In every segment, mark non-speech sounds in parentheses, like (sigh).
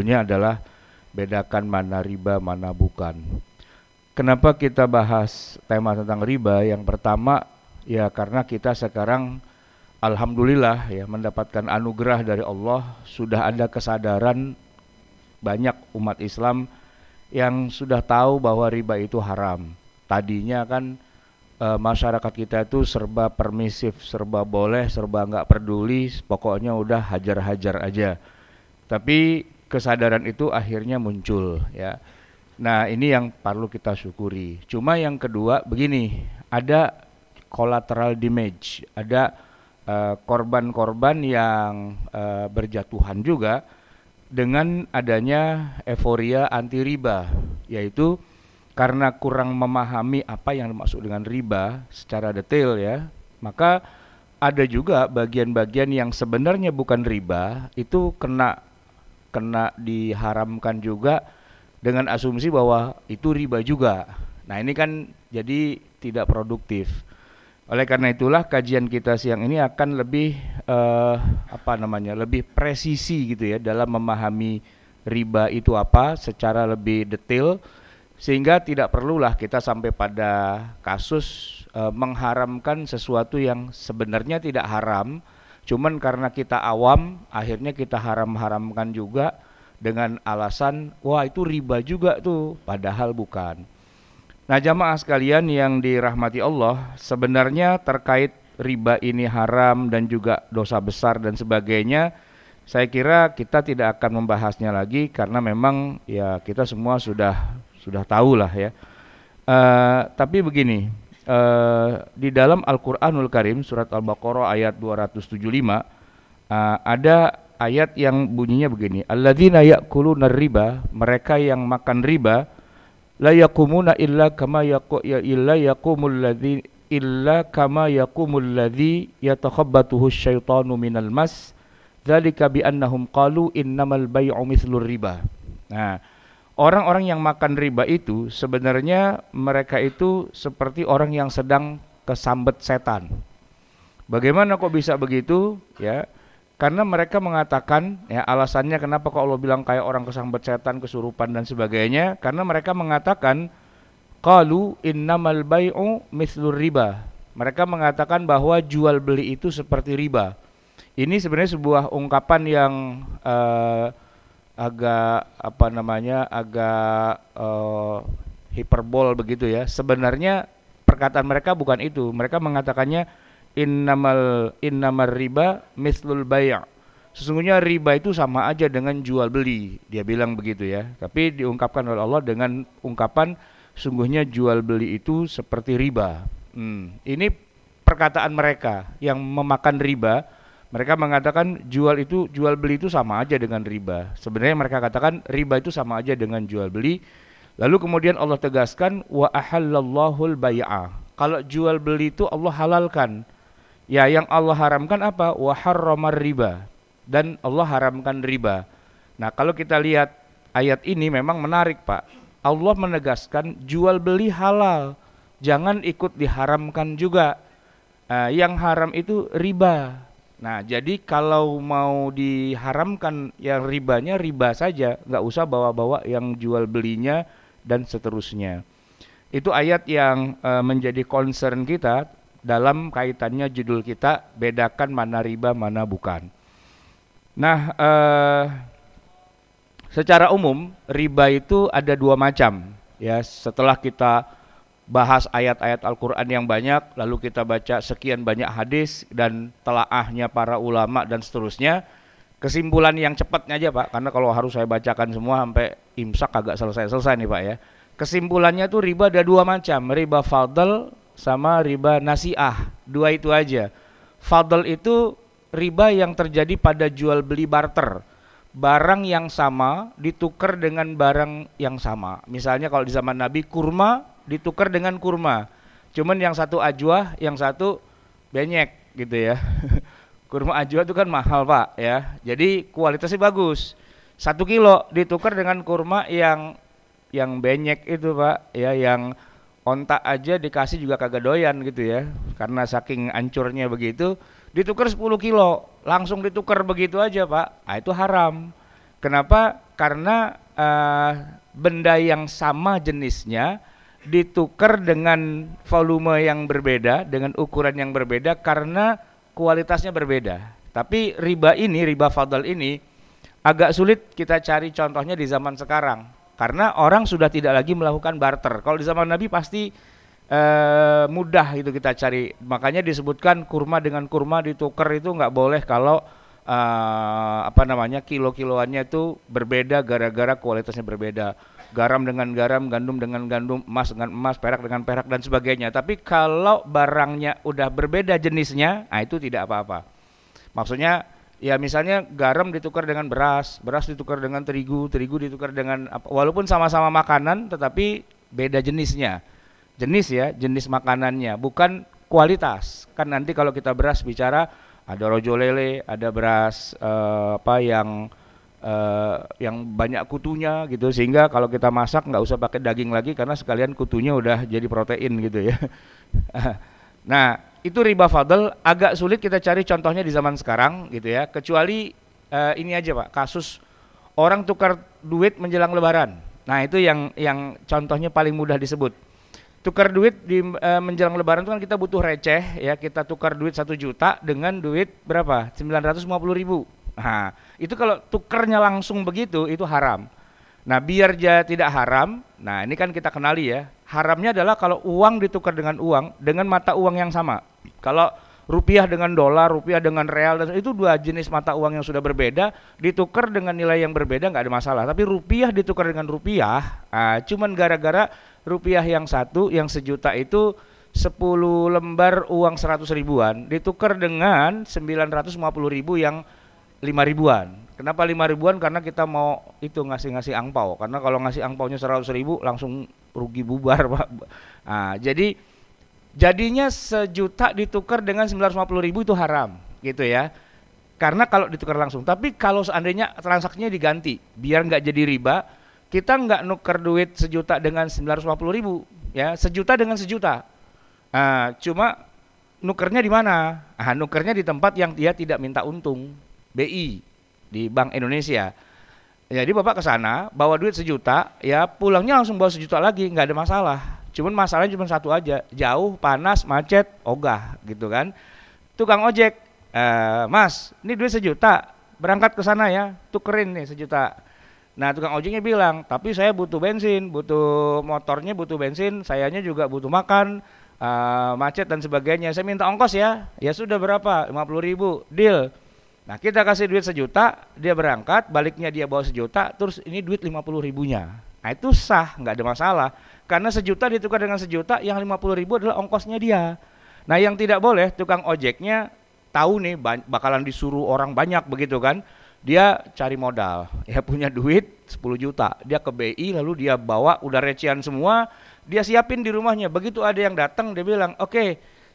judulnya adalah bedakan mana riba, mana bukan. Kenapa kita bahas tema tentang riba? Yang pertama ya karena kita sekarang alhamdulillah ya mendapatkan anugerah dari Allah sudah ada kesadaran banyak umat Islam yang sudah tahu bahwa riba itu haram. Tadinya kan e, masyarakat kita itu serba permisif, serba boleh, serba nggak peduli, pokoknya udah hajar-hajar aja. Tapi kesadaran itu akhirnya muncul ya. Nah, ini yang perlu kita syukuri. Cuma yang kedua begini, ada collateral damage, ada eh, korban-korban uh, yang uh, berjatuhan juga dengan adanya euforia anti riba, yaitu karena kurang memahami apa yang dimaksud dengan riba secara detail ya, maka ada juga bagian-bagian yang sebenarnya bukan riba itu kena kena diharamkan juga dengan asumsi bahwa itu riba juga. Nah, ini kan jadi tidak produktif. Oleh karena itulah kajian kita siang ini akan lebih uh, apa namanya? lebih presisi gitu ya dalam memahami riba itu apa secara lebih detail sehingga tidak perlulah kita sampai pada kasus uh, mengharamkan sesuatu yang sebenarnya tidak haram Cuman karena kita awam, akhirnya kita haram-haramkan juga dengan alasan, wah itu riba juga tuh, padahal bukan. Nah jamaah sekalian yang dirahmati Allah, sebenarnya terkait riba ini haram dan juga dosa besar dan sebagainya, saya kira kita tidak akan membahasnya lagi karena memang ya kita semua sudah sudah tahu lah ya. Uh, tapi begini, uh, di dalam Al-Qur'anul Karim surat Al-Baqarah ayat 275 uh, eh, ada ayat yang bunyinya begini alladzina ya'kuluna riba mereka yang makan riba la yakumuna illa kama yaqu ya illa yaqumul ladzi illa kama yaqumul ladzi yatakhabbathu syaitanu minal mas dzalika bi annahum qalu innamal bai'u mithlur riba. Nah orang-orang yang makan riba itu sebenarnya mereka itu seperti orang yang sedang kesambet setan. Bagaimana kok bisa begitu? Ya, karena mereka mengatakan ya alasannya kenapa kok Allah bilang kayak orang kesambet setan, kesurupan dan sebagainya karena mereka mengatakan qalu innamal bai'u mithlur riba. Mereka mengatakan bahwa jual beli itu seperti riba. Ini sebenarnya sebuah ungkapan yang uh, agak apa namanya agak uh, hiperbol begitu ya. Sebenarnya perkataan mereka bukan itu. Mereka mengatakannya innamal innamar riba mislul bay'. Sesungguhnya riba itu sama aja dengan jual beli. Dia bilang begitu ya. Tapi diungkapkan oleh Allah dengan ungkapan sungguhnya jual beli itu seperti riba. Hmm. Ini perkataan mereka yang memakan riba mereka mengatakan jual itu jual beli itu sama aja dengan riba. Sebenarnya mereka katakan riba itu sama aja dengan jual beli. Lalu kemudian Allah tegaskan wa ahallallahu bai'a. Kalau jual beli itu Allah halalkan. Ya, yang Allah haramkan apa? Wa harramar riba. Dan Allah haramkan riba. Nah, kalau kita lihat ayat ini memang menarik, Pak. Allah menegaskan jual beli halal. Jangan ikut diharamkan juga. Uh, yang haram itu riba Nah, jadi kalau mau diharamkan yang ribanya riba saja, nggak usah bawa-bawa yang jual belinya dan seterusnya. Itu ayat yang e, menjadi concern kita dalam kaitannya judul kita bedakan mana riba mana bukan. Nah, e, secara umum riba itu ada dua macam. Ya, setelah kita bahas ayat-ayat Al-Quran yang banyak, lalu kita baca sekian banyak hadis dan telaahnya para ulama dan seterusnya. Kesimpulan yang cepatnya aja Pak, karena kalau harus saya bacakan semua sampai imsak agak selesai-selesai nih Pak ya. Kesimpulannya tuh riba ada dua macam, riba fadl sama riba nasiah, dua itu aja. Fadl itu riba yang terjadi pada jual beli barter. Barang yang sama ditukar dengan barang yang sama. Misalnya kalau di zaman Nabi kurma ditukar dengan kurma. Cuman yang satu ajwa, yang satu benyek gitu ya. (laughs) kurma ajwa itu kan mahal pak ya. Jadi kualitasnya bagus. Satu kilo ditukar dengan kurma yang yang benyek itu pak ya yang ontak aja dikasih juga kagak doyan gitu ya karena saking ancurnya begitu ditukar 10 kilo langsung ditukar begitu aja pak nah, itu haram kenapa karena uh, benda yang sama jenisnya ditukar dengan volume yang berbeda, dengan ukuran yang berbeda karena kualitasnya berbeda. Tapi riba ini, riba fadl ini agak sulit kita cari contohnya di zaman sekarang karena orang sudah tidak lagi melakukan barter. Kalau di zaman Nabi pasti uh, mudah itu kita cari. Makanya disebutkan kurma dengan kurma ditukar itu nggak boleh kalau uh, apa namanya kilo-kiloannya itu berbeda gara-gara kualitasnya berbeda garam dengan garam, gandum dengan gandum, emas dengan emas, perak dengan perak dan sebagainya. Tapi kalau barangnya udah berbeda jenisnya, nah itu tidak apa-apa. Maksudnya ya misalnya garam ditukar dengan beras, beras ditukar dengan terigu, terigu ditukar dengan apa, walaupun sama-sama makanan tetapi beda jenisnya. Jenis ya, jenis makanannya, bukan kualitas. Kan nanti kalau kita beras bicara ada rojo lele, ada beras uh, apa yang uh, yang banyak kutunya gitu sehingga kalau kita masak nggak usah pakai daging lagi karena sekalian kutunya udah jadi protein gitu ya. (laughs) nah itu riba fadl agak sulit kita cari contohnya di zaman sekarang gitu ya kecuali uh, ini aja pak kasus orang tukar duit menjelang lebaran. Nah itu yang yang contohnya paling mudah disebut tukar duit di uh, menjelang lebaran itu kan kita butuh receh ya kita tukar duit satu juta dengan duit berapa 950 ribu Nah, itu kalau tukernya langsung begitu itu haram. Nah, biar dia tidak haram, nah ini kan kita kenali ya. Haramnya adalah kalau uang ditukar dengan uang dengan mata uang yang sama. Kalau rupiah dengan dolar, rupiah dengan real dan itu dua jenis mata uang yang sudah berbeda ditukar dengan nilai yang berbeda nggak ada masalah. Tapi rupiah ditukar dengan rupiah, nah, cuman gara-gara rupiah yang satu yang sejuta itu 10 lembar uang 100 ribuan ditukar dengan 950 ribu yang lima ribuan. Kenapa lima ribuan? Karena kita mau itu ngasih-ngasih angpau. Karena kalau ngasih angpaunya seratus ribu langsung rugi bubar, (laughs) pak. Nah, jadi jadinya sejuta ditukar dengan sembilan ratus puluh ribu itu haram, gitu ya. Karena kalau ditukar langsung. Tapi kalau seandainya transaksinya diganti, biar nggak jadi riba, kita nggak nuker duit sejuta dengan sembilan ratus puluh ribu, ya sejuta dengan sejuta. Nah, cuma nukernya di mana? Ah, nukernya di tempat yang dia tidak minta untung. BI di Bank Indonesia. Jadi bapak ke sana bawa duit sejuta, ya pulangnya langsung bawa sejuta lagi, nggak ada masalah. Cuman masalahnya cuma satu aja, jauh, panas, macet, ogah, gitu kan. Tukang ojek, e, Mas, ini duit sejuta, berangkat ke sana ya, tukerin nih sejuta. Nah tukang ojeknya bilang, tapi saya butuh bensin, butuh motornya, butuh bensin, sayanya juga butuh makan, uh, macet dan sebagainya. Saya minta ongkos ya, ya sudah berapa? 50 ribu, deal. Nah kita kasih duit sejuta, dia berangkat, baliknya dia bawa sejuta, terus ini duit 50 ribunya. Nah itu sah, nggak ada masalah. Karena sejuta ditukar dengan sejuta, yang 50 ribu adalah ongkosnya dia. Nah yang tidak boleh, tukang ojeknya tahu nih bakalan disuruh orang banyak begitu kan. Dia cari modal, ya punya duit 10 juta. Dia ke BI lalu dia bawa udah recehan semua, dia siapin di rumahnya. Begitu ada yang datang dia bilang, oke okay,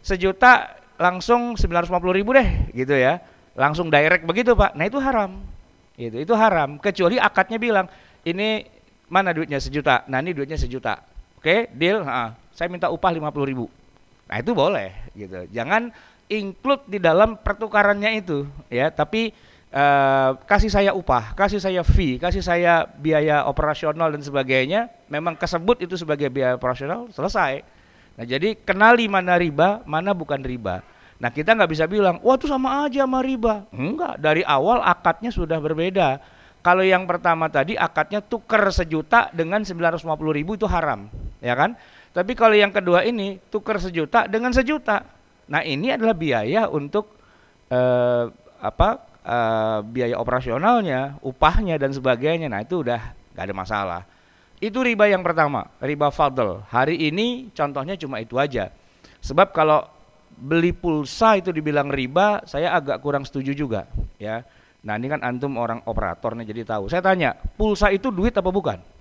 sejuta langsung 950 ribu deh gitu ya. Langsung direct begitu pak. Nah itu haram. Itu itu haram. Kecuali akadnya bilang ini mana duitnya? Sejuta. Nah ini duitnya sejuta. Oke deal? Ha, saya minta upah lima puluh ribu. Nah itu boleh gitu. Jangan include di dalam pertukarannya itu ya. Tapi uh, kasih saya upah kasih saya fee kasih saya biaya operasional dan sebagainya memang kesebut itu sebagai biaya operasional selesai nah jadi kenali mana riba mana bukan riba Nah kita nggak bisa bilang, wah itu sama aja sama riba. Enggak, dari awal akadnya sudah berbeda. Kalau yang pertama tadi akadnya tuker sejuta dengan 950 ribu itu haram, ya kan? Tapi kalau yang kedua ini tuker sejuta dengan sejuta. Nah ini adalah biaya untuk eh, apa eh, biaya operasionalnya, upahnya dan sebagainya. Nah itu udah nggak ada masalah. Itu riba yang pertama, riba fadl. Hari ini contohnya cuma itu aja. Sebab kalau beli pulsa itu dibilang riba, saya agak kurang setuju juga, ya. Nah, ini kan antum orang operator nih jadi tahu. Saya tanya, pulsa itu duit apa bukan? (laughs)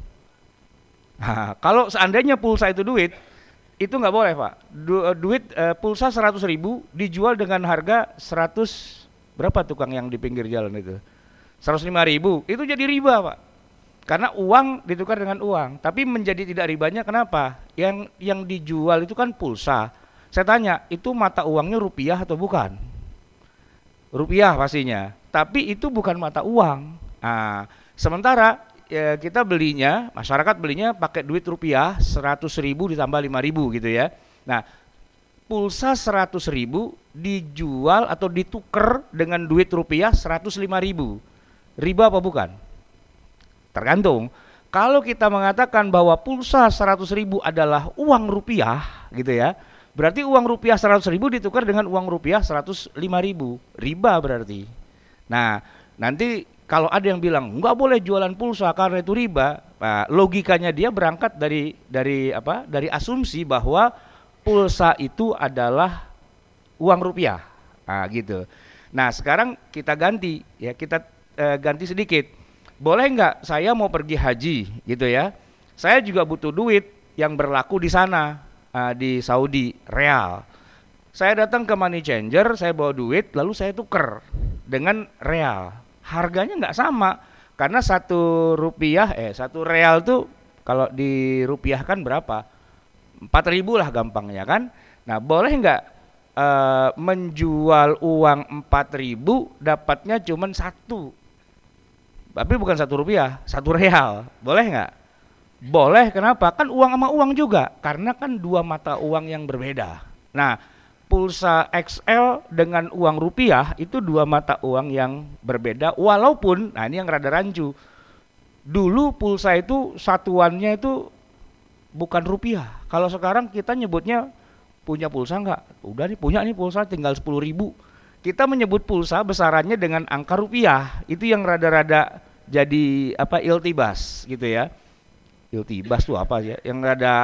Nah, kalau seandainya pulsa itu duit, itu nggak boleh, Pak. Du, duit uh, pulsa 100 ribu dijual dengan harga 100 berapa tukang yang di pinggir jalan itu? 105 ribu, itu jadi riba, Pak. Karena uang ditukar dengan uang, tapi menjadi tidak ribanya kenapa? Yang yang dijual itu kan pulsa saya tanya, itu mata uangnya rupiah atau bukan? Rupiah pastinya. Tapi itu bukan mata uang. Nah, sementara ya, kita belinya, masyarakat belinya pakai duit rupiah 100 ribu ditambah 5 ribu gitu ya. Nah, pulsa 100 ribu dijual atau ditukar dengan duit rupiah 105 ribu. Riba apa bukan? Tergantung. Kalau kita mengatakan bahwa pulsa 100 ribu adalah uang rupiah gitu ya, berarti uang rupiah 100 ribu ditukar dengan uang rupiah 105 ribu. Riba berarti. Nah, nanti kalau ada yang bilang nggak boleh jualan pulsa karena itu riba, nah, logikanya dia berangkat dari dari apa? Dari asumsi bahwa pulsa itu adalah uang rupiah, nah, gitu. Nah sekarang kita ganti ya kita eh, ganti sedikit. Boleh nggak saya mau pergi haji gitu ya? Saya juga butuh duit yang berlaku di sana uh, di Saudi real. Saya datang ke money changer, saya bawa duit, lalu saya tuker dengan real harganya nggak sama karena satu rupiah eh satu real tuh kalau dirupiahkan berapa empat ribu lah gampangnya kan? Nah boleh nggak uh, menjual uang empat ribu dapatnya cuma satu? Tapi bukan satu rupiah satu real. Boleh nggak? Boleh kenapa? Kan uang sama uang juga. Karena kan dua mata uang yang berbeda. Nah pulsa XL dengan uang rupiah itu dua mata uang yang berbeda walaupun nah ini yang rada rancu. Dulu pulsa itu satuannya itu bukan rupiah. Kalau sekarang kita nyebutnya punya pulsa enggak udah nih punya nih pulsa tinggal sepuluh ribu. Kita menyebut pulsa besarannya dengan angka rupiah. Itu yang rada-rada jadi apa iltibas gitu ya. Iltibas tuh apa ya? Yang rada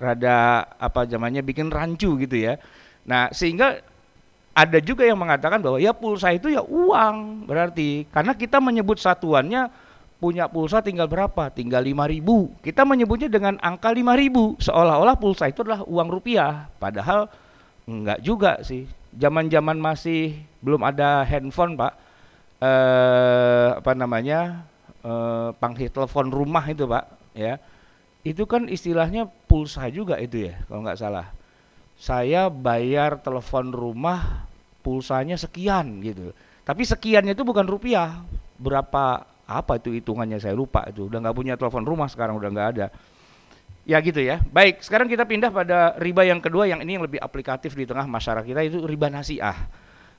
rada apa zamannya bikin rancu gitu ya. Nah, sehingga ada juga yang mengatakan bahwa ya pulsa itu ya uang berarti. Karena kita menyebut satuannya punya pulsa tinggal berapa? Tinggal 5000. Kita menyebutnya dengan angka 5000 seolah-olah pulsa itu adalah uang rupiah. Padahal enggak juga sih. Zaman-zaman masih belum ada handphone, Pak. Eh apa namanya? Eh pangsit telepon rumah itu, Pak, ya. Itu kan istilahnya pulsa juga itu ya, kalau nggak salah saya bayar telepon rumah pulsanya sekian gitu. Tapi sekiannya itu bukan rupiah. Berapa apa itu hitungannya saya lupa itu. Udah nggak punya telepon rumah sekarang udah nggak ada. Ya gitu ya. Baik, sekarang kita pindah pada riba yang kedua yang ini yang lebih aplikatif di tengah masyarakat kita itu riba nasiah.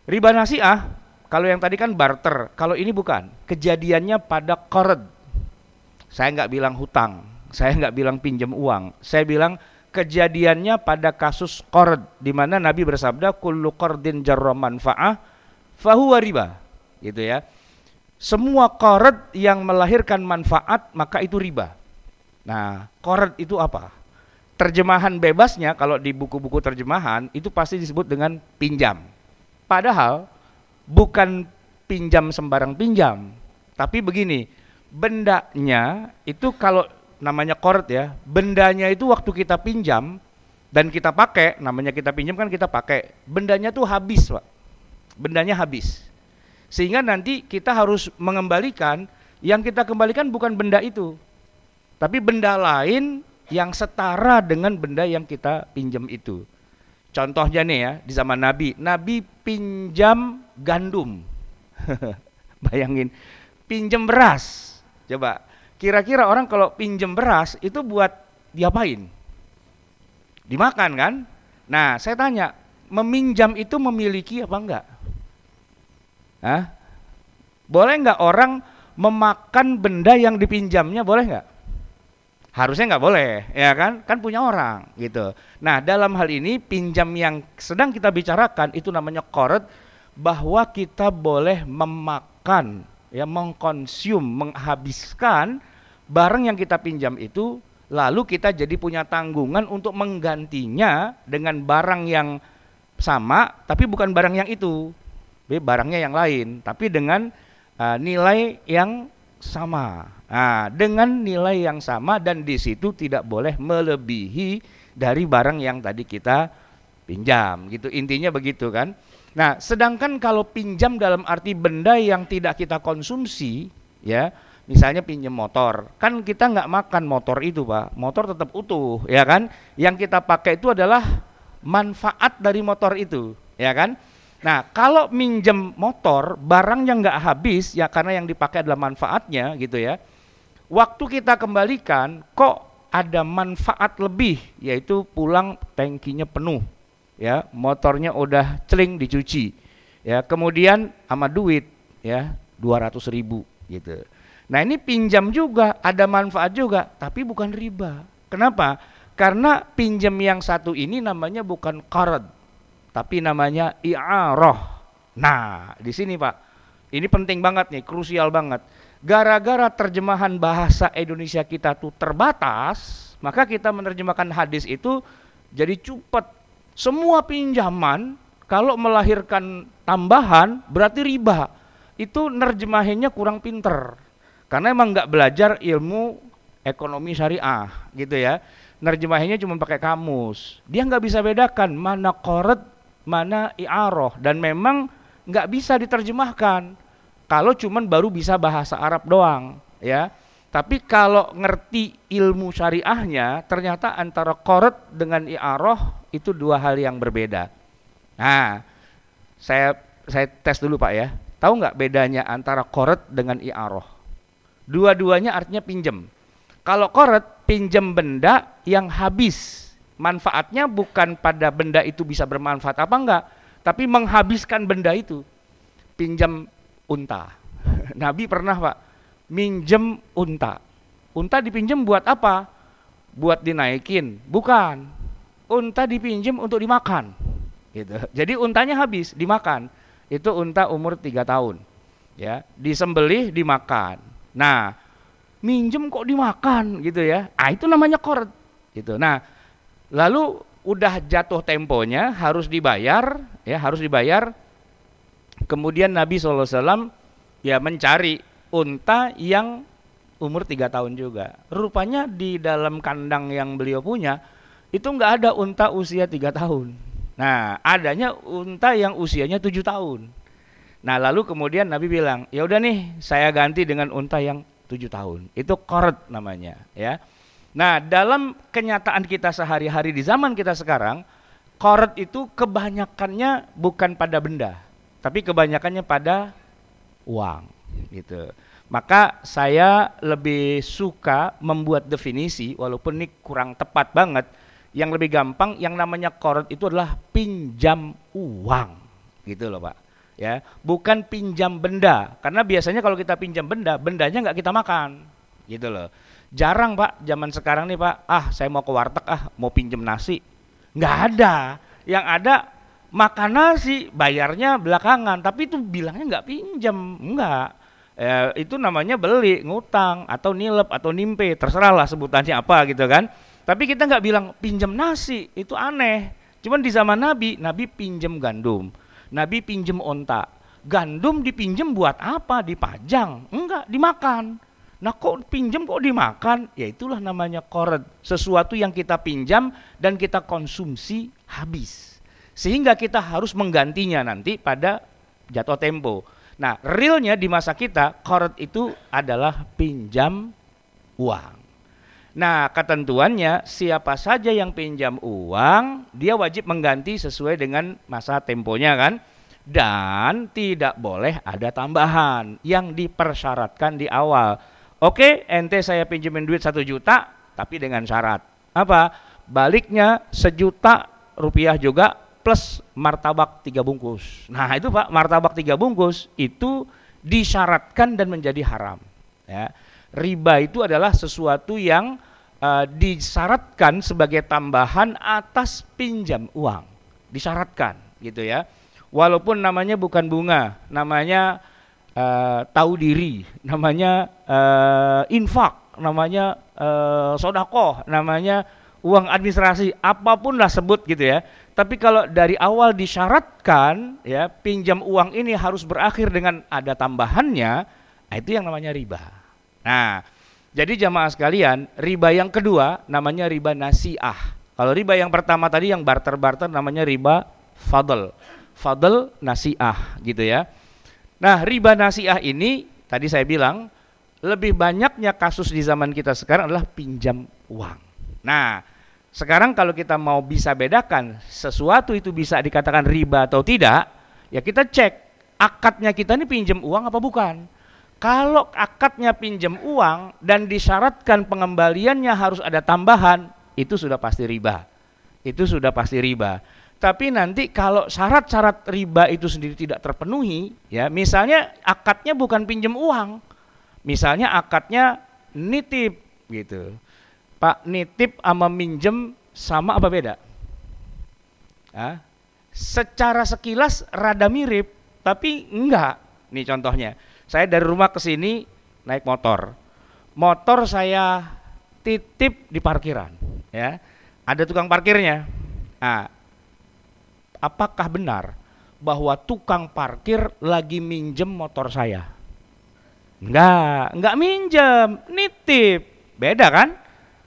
Riba nasiah kalau yang tadi kan barter, kalau ini bukan. Kejadiannya pada qard. Saya nggak bilang hutang, saya nggak bilang pinjam uang. Saya bilang kejadiannya pada kasus qard di mana Nabi bersabda kullu qardin manfa'ah fahuwa riba gitu ya semua qard yang melahirkan manfaat maka itu riba. Nah qard itu apa? Terjemahan bebasnya kalau di buku-buku terjemahan itu pasti disebut dengan pinjam. Padahal bukan pinjam sembarang pinjam tapi begini bendanya itu kalau namanya kord ya, bendanya itu waktu kita pinjam dan kita pakai, namanya kita pinjam kan kita pakai, bendanya tuh habis pak, bendanya habis. Sehingga nanti kita harus mengembalikan, yang kita kembalikan bukan benda itu, tapi benda lain yang setara dengan benda yang kita pinjam itu. Contohnya nih ya, di zaman Nabi, Nabi pinjam gandum. (laughs) Bayangin, pinjam beras. Coba, Kira-kira orang kalau pinjem beras itu buat diapain? Dimakan kan? Nah, saya tanya, meminjam itu memiliki apa enggak? Hah? Boleh enggak orang memakan benda yang dipinjamnya, boleh enggak? Harusnya enggak boleh, ya kan? Kan punya orang, gitu. Nah, dalam hal ini pinjam yang sedang kita bicarakan itu namanya korot bahwa kita boleh memakan ya mengkonsum, menghabiskan barang yang kita pinjam itu lalu kita jadi punya tanggungan untuk menggantinya dengan barang yang sama tapi bukan barang yang itu. Barangnya yang lain tapi dengan uh, nilai yang sama. Nah, dengan nilai yang sama dan di situ tidak boleh melebihi dari barang yang tadi kita pinjam gitu. Intinya begitu kan? Nah, sedangkan kalau pinjam dalam arti benda yang tidak kita konsumsi, ya, misalnya pinjam motor, kan kita nggak makan motor itu, pak, motor tetap utuh, ya kan? Yang kita pakai itu adalah manfaat dari motor itu, ya kan? Nah, kalau minjem motor, barang yang nggak habis, ya karena yang dipakai adalah manfaatnya, gitu ya. Waktu kita kembalikan, kok ada manfaat lebih, yaitu pulang tankinya penuh, ya, motornya udah celing dicuci, ya, kemudian sama duit, ya, 200 ribu, gitu. Nah ini pinjam juga, ada manfaat juga, tapi bukan riba. Kenapa? Karena pinjam yang satu ini namanya bukan qard, tapi namanya i'arah. Nah, di sini Pak, ini penting banget nih, krusial banget. Gara-gara terjemahan bahasa Indonesia kita tuh terbatas, maka kita menerjemahkan hadis itu jadi cepat. Semua pinjaman kalau melahirkan tambahan berarti riba. Itu nerjemahinnya kurang pinter. Karena emang nggak belajar ilmu ekonomi syariah gitu ya. Nerjemahinnya cuma pakai kamus. Dia nggak bisa bedakan mana koret, mana i'aroh. Dan memang nggak bisa diterjemahkan. Kalau cuma baru bisa bahasa Arab doang ya. Tapi kalau ngerti ilmu syariahnya, ternyata antara koret dengan i'aroh itu dua hal yang berbeda. Nah, saya saya tes dulu Pak ya. Tahu nggak bedanya antara koret dengan i'aroh? Dua-duanya artinya pinjem. Kalau koret, pinjem benda yang habis. Manfaatnya bukan pada benda itu bisa bermanfaat apa enggak, tapi menghabiskan benda itu. Pinjam unta. (laughs) Nabi pernah Pak, minjem unta. Unta dipinjam buat apa? Buat dinaikin? Bukan. Unta dipinjam untuk dimakan. Gitu. Jadi untanya habis, dimakan. Itu unta umur 3 tahun. Ya, disembelih, dimakan Nah, minjem kok dimakan gitu ya. Ah itu namanya koret gitu. Nah, lalu udah jatuh temponya harus dibayar ya, harus dibayar. Kemudian Nabi SAW ya mencari unta yang umur tiga tahun juga. Rupanya di dalam kandang yang beliau punya itu nggak ada unta usia tiga tahun. Nah, adanya unta yang usianya tujuh tahun. Nah lalu kemudian Nabi bilang, ya udah nih saya ganti dengan unta yang tujuh tahun. Itu koret namanya, ya. Nah dalam kenyataan kita sehari-hari di zaman kita sekarang, koret itu kebanyakannya bukan pada benda, tapi kebanyakannya pada uang, gitu. Maka saya lebih suka membuat definisi, walaupun ini kurang tepat banget, yang lebih gampang, yang namanya koret itu adalah pinjam uang, gitu loh pak ya bukan pinjam benda karena biasanya kalau kita pinjam benda bendanya nggak kita makan gitu loh jarang pak. Zaman sekarang nih pak. Ah saya mau ke warteg ah mau pinjam nasi. Nggak ada. Yang ada makan nasi bayarnya belakangan. Tapi itu bilangnya nggak pinjam nggak. Ya, itu namanya beli ngutang atau nilep atau nimpe. Terserah lah sebutannya apa gitu kan. Tapi kita nggak bilang pinjam nasi. Itu aneh. Cuman di zaman nabi nabi pinjam gandum. Nabi pinjem onta. Gandum dipinjem buat apa? Dipajang? Enggak, dimakan. Nah kok pinjem kok dimakan? Ya itulah namanya kored. Sesuatu yang kita pinjam dan kita konsumsi habis. Sehingga kita harus menggantinya nanti pada jatuh tempo. Nah realnya di masa kita kored itu adalah pinjam uang. Nah, ketentuannya siapa saja yang pinjam uang, dia wajib mengganti sesuai dengan masa temponya kan? Dan tidak boleh ada tambahan yang dipersyaratkan di awal. Oke, ente saya pinjemin duit satu juta, tapi dengan syarat. Apa? Baliknya sejuta rupiah juga plus martabak tiga bungkus. Nah itu pak, martabak tiga bungkus itu disyaratkan dan menjadi haram. Ya. Riba itu adalah sesuatu yang uh, disyaratkan sebagai tambahan atas pinjam uang. Disyaratkan gitu ya. Walaupun namanya bukan bunga, namanya uh, tahu diri, namanya uh, infak, namanya uh, sodakoh, namanya uang administrasi, apa pun lah sebut gitu ya. Tapi kalau dari awal disyaratkan ya pinjam uang ini harus berakhir dengan ada tambahannya, nah itu yang namanya riba. Nah, jadi jamaah sekalian, riba yang kedua namanya riba nasiah. Kalau riba yang pertama tadi yang barter-barter namanya riba fadl. Fadl nasiah gitu ya. Nah, riba nasiah ini tadi saya bilang lebih banyaknya kasus di zaman kita sekarang adalah pinjam uang. Nah, sekarang kalau kita mau bisa bedakan sesuatu itu bisa dikatakan riba atau tidak, ya kita cek akadnya kita ini pinjam uang apa bukan. Kalau akadnya pinjam uang dan disyaratkan pengembaliannya harus ada tambahan, itu sudah pasti riba. Itu sudah pasti riba. Tapi nanti kalau syarat-syarat riba itu sendiri tidak terpenuhi, ya misalnya akadnya bukan pinjam uang, misalnya akadnya nitip gitu. Pak nitip sama minjem sama apa beda? Hah? Secara sekilas rada mirip, tapi enggak. Nih contohnya, saya dari rumah ke sini naik motor. Motor saya titip di parkiran, ya. Ada tukang parkirnya. Nah, apakah benar bahwa tukang parkir lagi minjem motor saya? Enggak, enggak minjem, nitip. Beda kan?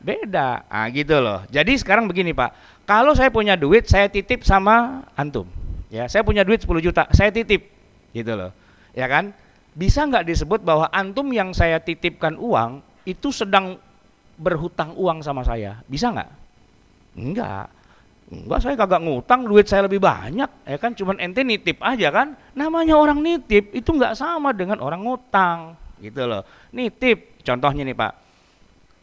Beda. Ah gitu loh. Jadi sekarang begini, Pak. Kalau saya punya duit, saya titip sama antum. Ya, saya punya duit 10 juta, saya titip. Gitu loh. Ya kan? Bisa nggak disebut bahwa antum yang saya titipkan uang itu sedang berhutang uang sama saya? Bisa nggak? Enggak. Enggak, saya kagak ngutang, duit saya lebih banyak, ya kan? Cuman ente nitip aja kan? Namanya orang nitip itu nggak sama dengan orang ngutang, gitu loh. Nitip, contohnya nih Pak.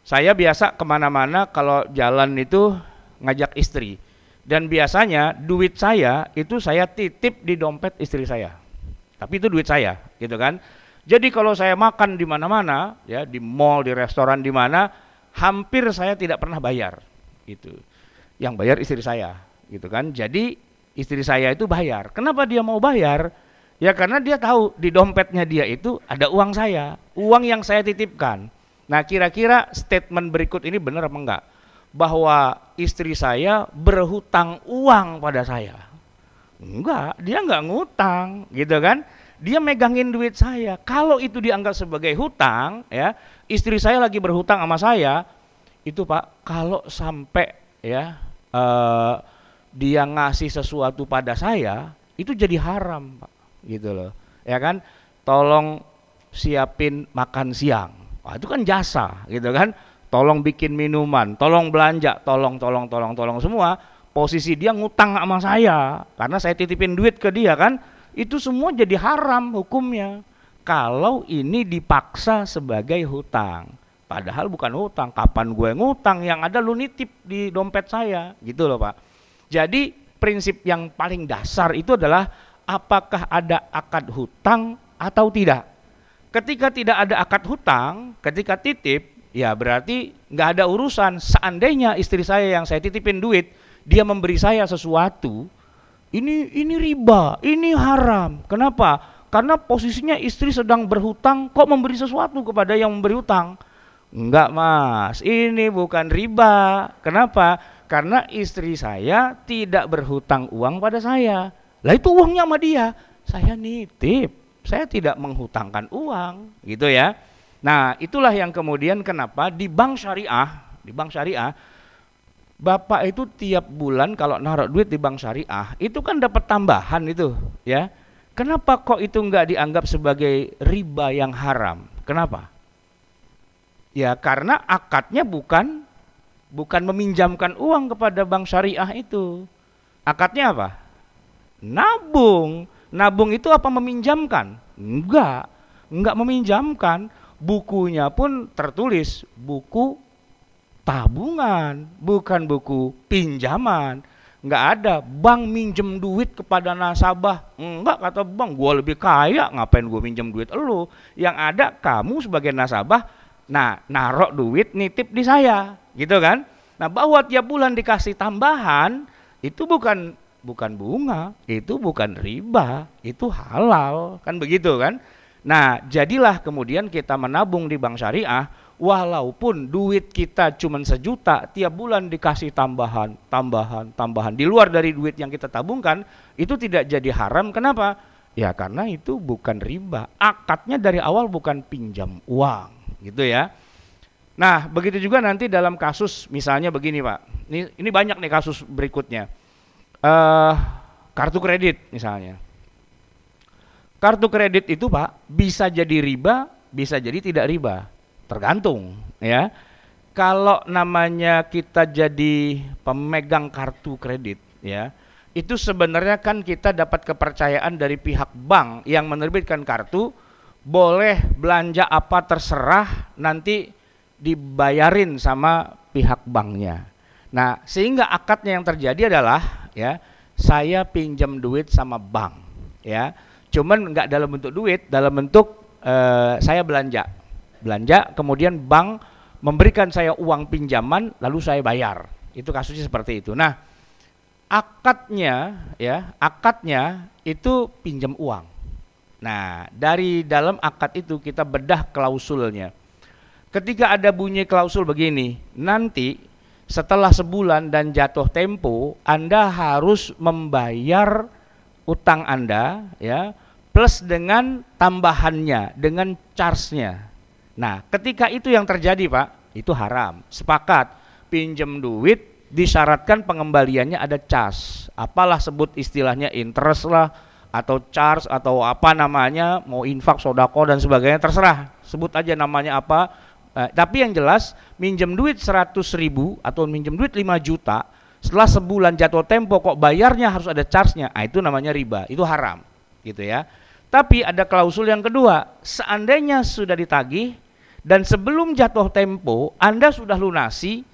Saya biasa ke mana-mana kalau jalan itu ngajak istri. Dan biasanya duit saya itu saya titip di dompet istri saya. Tapi itu duit saya, gitu kan? Jadi kalau saya makan di mana-mana, ya di mall, di restoran di mana, hampir saya tidak pernah bayar, gitu yang bayar istri saya gitu kan. Jadi istri saya itu bayar. Kenapa dia mau bayar? Ya karena dia tahu di dompetnya dia itu ada uang saya uang yang saya titipkan. Nah kira-kira statement berikut ini benar apa enggak? Bahwa istri saya berhutang uang pada saya. Enggak dia enggak ngutang gitu kan. Dia megangin duit saya. Kalau itu dianggap sebagai hutang ya istri saya lagi berhutang sama saya itu pak kalau sampai ya uh, dia ngasih sesuatu pada saya itu jadi haram pak. Gitu loh. Ya kan? Tolong siapin makan siang. Wah, itu kan jasa gitu kan? Tolong bikin minuman tolong belanja tolong tolong tolong tolong semua. Posisi dia ngutang sama saya karena saya titipin duit ke dia kan? Itu semua jadi haram hukumnya. Kalau ini dipaksa sebagai hutang Padahal bukan hutang. Kapan gue ngutang? Yang ada lu nitip di dompet saya. Gitu loh Pak. Jadi prinsip yang paling dasar itu adalah apakah ada akad hutang atau tidak. Ketika tidak ada akad hutang, ketika titip, ya berarti nggak ada urusan. Seandainya istri saya yang saya titipin duit, dia memberi saya sesuatu, ini ini riba, ini haram. Kenapa? Karena posisinya istri sedang berhutang, kok memberi sesuatu kepada yang memberi hutang? Enggak mas, ini bukan riba. Kenapa? Karena istri saya tidak berhutang uang pada saya. Lah itu uangnya sama dia. Saya nitip, saya tidak menghutangkan uang, gitu ya. Nah, itulah yang kemudian kenapa di bank syariah, di bank syariah, Bapak itu tiap bulan kalau naruh duit di bank syariah, itu kan dapat tambahan itu, ya. Kenapa kok itu enggak dianggap sebagai riba yang haram? Kenapa? Ya karena akadnya bukan bukan meminjamkan uang kepada bank syariah itu. Akadnya apa? Nabung. Nabung itu apa meminjamkan? Enggak. Enggak meminjamkan. Bukunya pun tertulis buku tabungan, bukan buku pinjaman. Enggak ada bank minjem duit kepada nasabah. Enggak kata bank, gua lebih kaya, ngapain gua minjem duit lu? Yang ada kamu sebagai nasabah Nah, narok duit nitip di saya, gitu kan? Nah, bahwa tiap bulan dikasih tambahan itu bukan bukan bunga, itu bukan riba, itu halal, kan begitu kan? Nah, jadilah kemudian kita menabung di bank syariah walaupun duit kita cuma sejuta, tiap bulan dikasih tambahan, tambahan, tambahan di luar dari duit yang kita tabungkan, itu tidak jadi haram. Kenapa? Ya karena itu bukan riba. Akadnya dari awal bukan pinjam uang gitu ya. Nah, begitu juga nanti dalam kasus misalnya begini Pak, ini, ini banyak nih kasus berikutnya. Uh, kartu kredit misalnya. Kartu kredit itu Pak bisa jadi riba, bisa jadi tidak riba, tergantung ya. Kalau namanya kita jadi pemegang kartu kredit ya, itu sebenarnya kan kita dapat kepercayaan dari pihak bank yang menerbitkan kartu boleh belanja apa terserah nanti dibayarin sama pihak banknya. Nah, sehingga akadnya yang terjadi adalah ya, saya pinjam duit sama bank, ya. Cuman nggak dalam bentuk duit, dalam bentuk uh, saya belanja. Belanja, kemudian bank memberikan saya uang pinjaman lalu saya bayar. Itu kasusnya seperti itu. Nah, akadnya ya, akadnya itu pinjam uang. Nah, dari dalam akad itu kita bedah klausulnya. Ketika ada bunyi klausul begini, nanti setelah sebulan dan jatuh tempo, Anda harus membayar utang Anda ya plus dengan tambahannya, dengan charge-nya. Nah, ketika itu yang terjadi, Pak, itu haram. Sepakat, pinjam duit disyaratkan pengembaliannya ada charge. Apalah sebut istilahnya interest lah atau charge atau apa namanya, mau infak, sodako dan sebagainya terserah. Sebut aja namanya apa, Eh, tapi yang jelas minjem duit 100 ribu atau minjem duit 5 juta setelah sebulan jatuh tempo kok bayarnya harus ada charge-nya. Ah itu namanya riba, itu haram gitu ya. Tapi ada klausul yang kedua, seandainya sudah ditagih dan sebelum jatuh tempo Anda sudah lunasi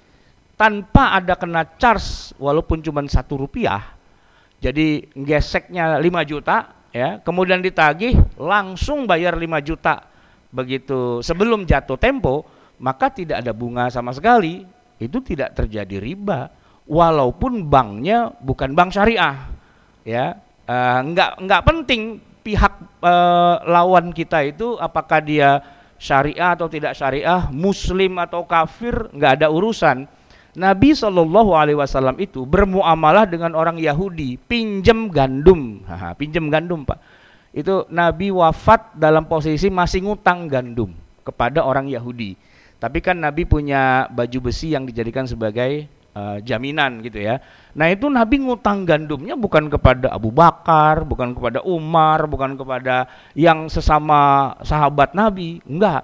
tanpa ada kena charge walaupun cuma satu rupiah, jadi geseknya 5 juta ya, kemudian ditagih langsung bayar 5 juta begitu sebelum jatuh tempo maka tidak ada bunga sama sekali. Itu tidak terjadi riba walaupun banknya bukan bank syariah. Ya, uh, nggak nggak penting pihak uh, lawan kita itu apakah dia syariah atau tidak syariah, muslim atau kafir, nggak ada urusan. Nabi Shallallahu Alaihi Wasallam itu bermuamalah dengan orang Yahudi, pinjam gandum, Haha, pinjam gandum pak. Itu Nabi wafat dalam posisi masih ngutang gandum kepada orang Yahudi. Tapi kan Nabi punya baju besi yang dijadikan sebagai uh, jaminan gitu ya. Nah itu Nabi ngutang gandumnya bukan kepada Abu Bakar, bukan kepada Umar, bukan kepada yang sesama sahabat Nabi, enggak.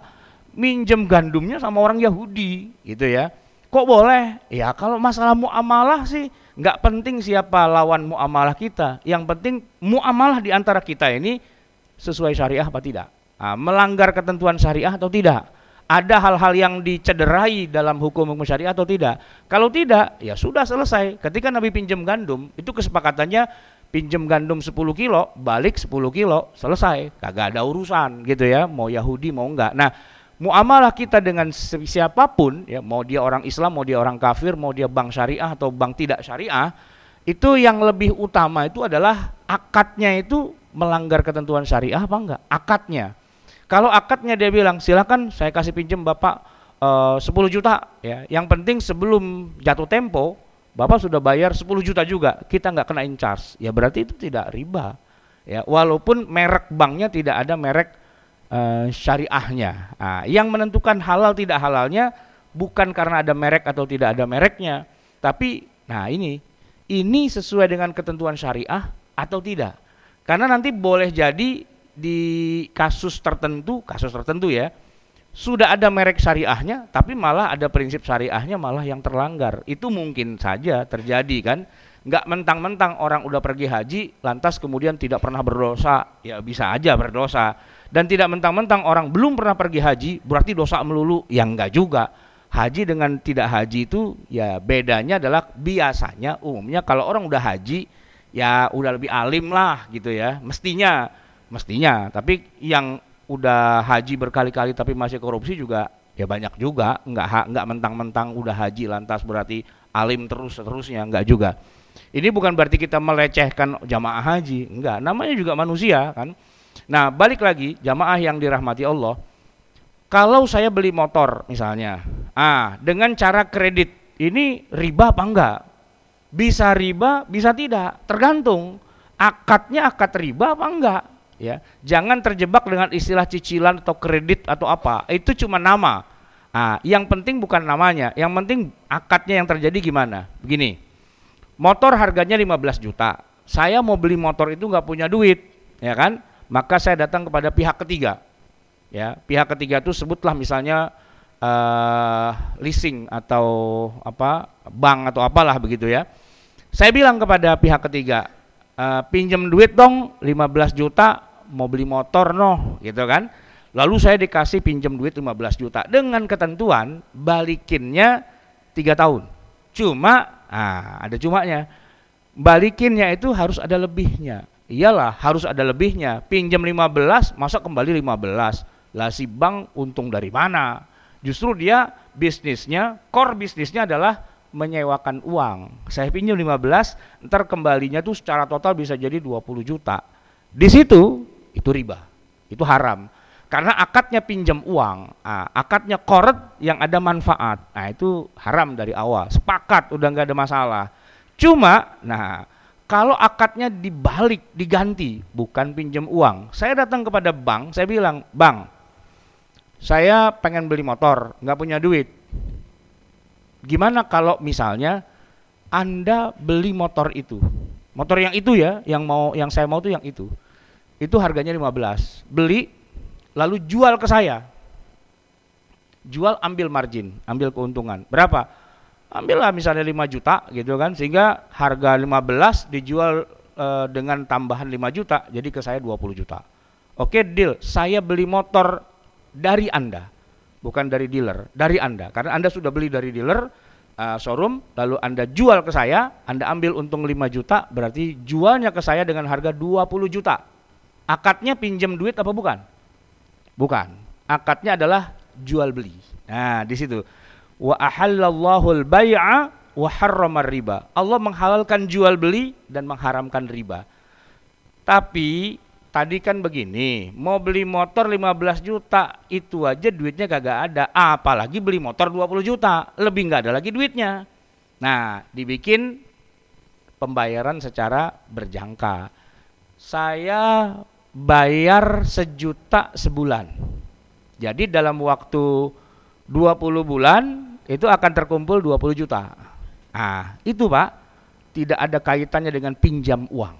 Minjem gandumnya sama orang Yahudi gitu ya. Kok boleh? Ya kalau masalah muamalah sih nggak penting siapa lawan muamalah kita. Yang penting muamalah di antara kita ini sesuai syariah apa tidak. Nah, melanggar ketentuan syariah atau tidak ada hal-hal yang dicederai dalam hukum-hukum syariah atau tidak? Kalau tidak, ya sudah selesai. Ketika Nabi pinjam gandum, itu kesepakatannya pinjam gandum 10 kilo, balik 10 kilo, selesai. Kagak ada urusan gitu ya, mau Yahudi mau enggak. Nah, muamalah kita dengan siapa pun, ya mau dia orang Islam, mau dia orang kafir, mau dia bank syariah atau bank tidak syariah, itu yang lebih utama itu adalah akadnya itu melanggar ketentuan syariah apa enggak? Akadnya. Kalau akadnya dia bilang silakan saya kasih pinjam bapak eh, uh, 10 juta ya. Yang penting sebelum jatuh tempo bapak sudah bayar 10 juta juga. Kita nggak kena in charge. Ya berarti itu tidak riba. Ya walaupun merek banknya tidak ada merek uh, syariahnya. Nah, yang menentukan halal tidak halalnya bukan karena ada merek atau tidak ada mereknya, tapi nah ini ini sesuai dengan ketentuan syariah atau tidak. Karena nanti boleh jadi di kasus tertentu, kasus tertentu ya, sudah ada merek syariahnya, tapi malah ada prinsip syariahnya malah yang terlanggar. Itu mungkin saja terjadi kan. Nggak mentang-mentang orang udah pergi haji, lantas kemudian tidak pernah berdosa, ya bisa aja berdosa. Dan tidak mentang-mentang orang belum pernah pergi haji, berarti dosa melulu, yang enggak juga. Haji dengan tidak haji itu ya bedanya adalah biasanya umumnya kalau orang udah haji ya udah lebih alim lah gitu ya. Mestinya mestinya. Tapi yang udah haji berkali-kali tapi masih korupsi juga ya banyak juga. Nggak nggak mentang-mentang udah haji lantas berarti alim terus terusnya nggak juga. Ini bukan berarti kita melecehkan jamaah haji enggak. Namanya juga manusia kan nah balik lagi jamaah yang dirahmati Allah kalau saya beli motor misalnya ah dengan cara kredit ini riba apa enggak? Bisa riba bisa tidak? Tergantung akadnya akad riba apa enggak? Ya jangan terjebak dengan istilah cicilan atau kredit atau apa itu cuma nama. Nah, yang penting bukan namanya yang penting akadnya yang terjadi gimana? Begini motor harganya 15 juta saya mau beli motor itu nggak punya duit ya kan maka saya datang kepada pihak ketiga ya pihak ketiga itu sebutlah misalnya uh, leasing atau apa bank atau apalah begitu ya saya bilang kepada pihak ketiga uh, pinjam duit dong 15 juta mau beli motor noh gitu kan Lalu saya dikasih pinjam duit 15 juta dengan ketentuan balikinnya tiga tahun. Cuma, ah, ada cumanya. Balikinnya itu harus ada lebihnya. Iyalah, harus ada lebihnya. Pinjam 15, masa kembali 15. Lah si bank untung dari mana? Justru dia bisnisnya, core bisnisnya adalah menyewakan uang. Saya pinjam 15, ntar kembalinya tuh secara total bisa jadi 20 juta. Di situ itu riba. Itu haram. Karena akadnya pinjam uang, nah, akadnya koret yang ada manfaat. Nah, itu haram dari awal. Sepakat, udah nggak ada masalah. Cuma, nah, kalau akadnya dibalik, diganti, bukan pinjam uang. Saya datang kepada bank, saya bilang, "Bang, saya pengen beli motor, nggak punya duit. Gimana kalau misalnya Anda beli motor itu? Motor yang itu ya, yang mau yang saya mau tuh yang itu. Itu harganya 15. Beli lalu jual ke saya. Jual ambil margin, ambil keuntungan. Berapa? Ambillah misalnya 5 juta gitu kan, sehingga harga 15 dijual e, dengan tambahan 5 juta, jadi ke saya 20 juta. Oke, deal. Saya beli motor dari Anda, bukan dari dealer, dari Anda. Karena Anda sudah beli dari dealer, uh, showroom, lalu Anda jual ke saya, Anda ambil untung 5 juta, berarti jualnya ke saya dengan harga 20 juta. Akadnya pinjam duit apa bukan? Bukan. Akadnya adalah jual beli. Nah, di situ. Wa ahallallahu al-bai'a wa harramar riba. Allah menghalalkan jual beli dan mengharamkan riba. Tapi tadi kan begini, mau beli motor 15 juta, itu aja duitnya kagak ada. Apalagi beli motor 20 juta, lebih nggak ada lagi duitnya. Nah, dibikin pembayaran secara berjangka. Saya bayar sejuta sebulan. Jadi dalam waktu 20 bulan itu akan terkumpul 20 juta. Nah, itu Pak, tidak ada kaitannya dengan pinjam uang.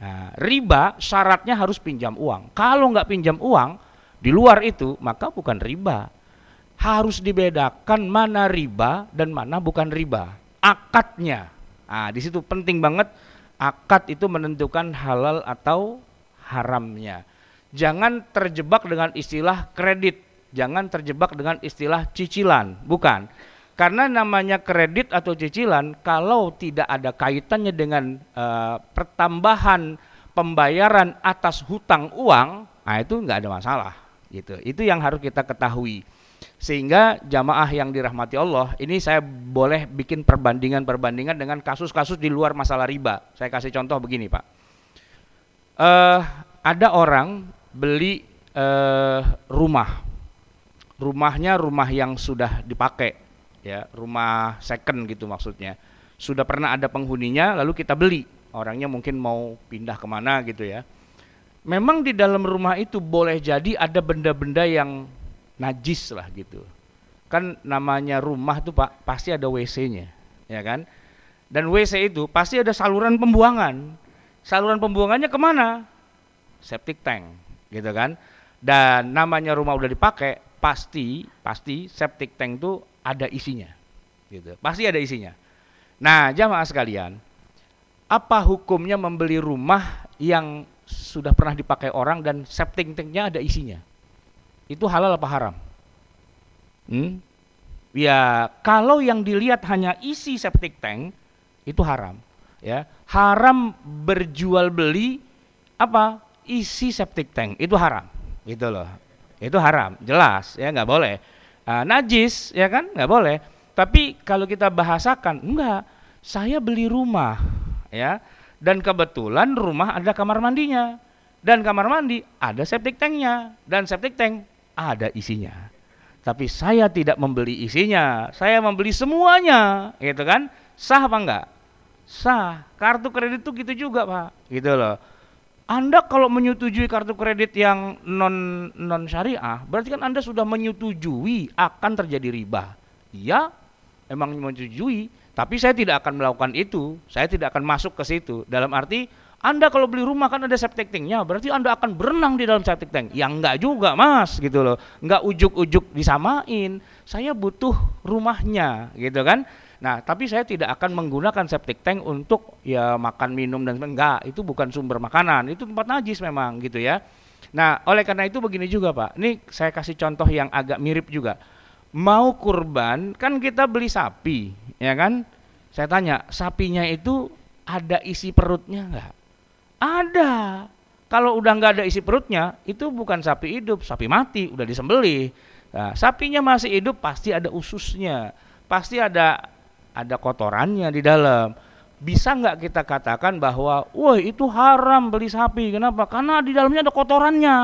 Nah, riba syaratnya harus pinjam uang. Kalau nggak pinjam uang, di luar itu maka bukan riba. Harus dibedakan mana riba dan mana bukan riba. Akadnya. Nah, di situ penting banget akad itu menentukan halal atau haramnya. Jangan terjebak dengan istilah kredit, jangan terjebak dengan istilah cicilan, bukan. Karena namanya kredit atau cicilan kalau tidak ada kaitannya dengan uh, pertambahan pembayaran atas hutang uang, nah itu nggak ada masalah gitu. Itu yang harus kita ketahui. Sehingga jamaah yang dirahmati Allah, ini saya boleh bikin perbandingan-perbandingan dengan kasus-kasus di luar masalah riba. Saya kasih contoh begini, Pak. Uh, ada orang beli uh, rumah, rumahnya rumah yang sudah dipakai, ya rumah second gitu maksudnya, sudah pernah ada penghuninya, lalu kita beli, orangnya mungkin mau pindah ke mana gitu ya. Memang di dalam rumah itu boleh jadi ada benda-benda yang najis lah gitu. Kan namanya rumah tuh pak pasti ada WC-nya, ya kan? Dan WC itu pasti ada saluran pembuangan. Saluran pembuangannya ke mana? septic tank gitu kan dan namanya rumah udah dipakai pasti pasti septic tank itu ada isinya gitu. Pasti ada isinya. Nah jamaah sekalian apa hukumnya membeli rumah yang sudah pernah dipakai orang dan septic tanknya ada isinya? Itu halal apa haram? Hmm? ya kalau yang dilihat hanya isi septic tank itu haram ya. Haram berjual beli apa? Isi septic tank itu haram gitu loh itu haram jelas ya nggak boleh. Uh, najis ya kan? Nggak boleh. Tapi kalau kita bahasakan enggak saya beli rumah ya dan kebetulan rumah ada kamar mandinya dan kamar mandi ada septic tanknya dan septic tank ada isinya. Tapi saya tidak membeli isinya saya membeli semuanya gitu kan? Sah apa enggak sah. Kartu kredit itu gitu juga pak. Gitu loh anda kalau menyetujui kartu kredit yang non non syariah, berarti kan Anda sudah menyetujui akan terjadi riba. Iya, emang menyetujui, tapi saya tidak akan melakukan itu. Saya tidak akan masuk ke situ. Dalam arti anda kalau beli rumah kan ada septic tanknya, berarti Anda akan berenang di dalam septic tank. Yang enggak juga mas, gitu loh. Enggak ujuk-ujuk disamain. Saya butuh rumahnya, gitu kan. Nah, tapi saya tidak akan menggunakan septic tank untuk ya makan minum dan enggak, itu bukan sumber makanan, itu tempat najis memang gitu ya. Nah, oleh karena itu begini juga Pak. Ini saya kasih contoh yang agak mirip juga. Mau kurban, kan kita beli sapi, ya kan? Saya tanya, sapinya itu ada isi perutnya nggak? Ada. Kalau udah nggak ada isi perutnya, itu bukan sapi hidup, sapi mati, udah disembelih. Nah, sapinya masih hidup pasti ada ususnya, pasti ada ada kotorannya di dalam. Bisa nggak kita katakan bahwa, wah itu haram beli sapi, kenapa? Karena di dalamnya ada kotorannya.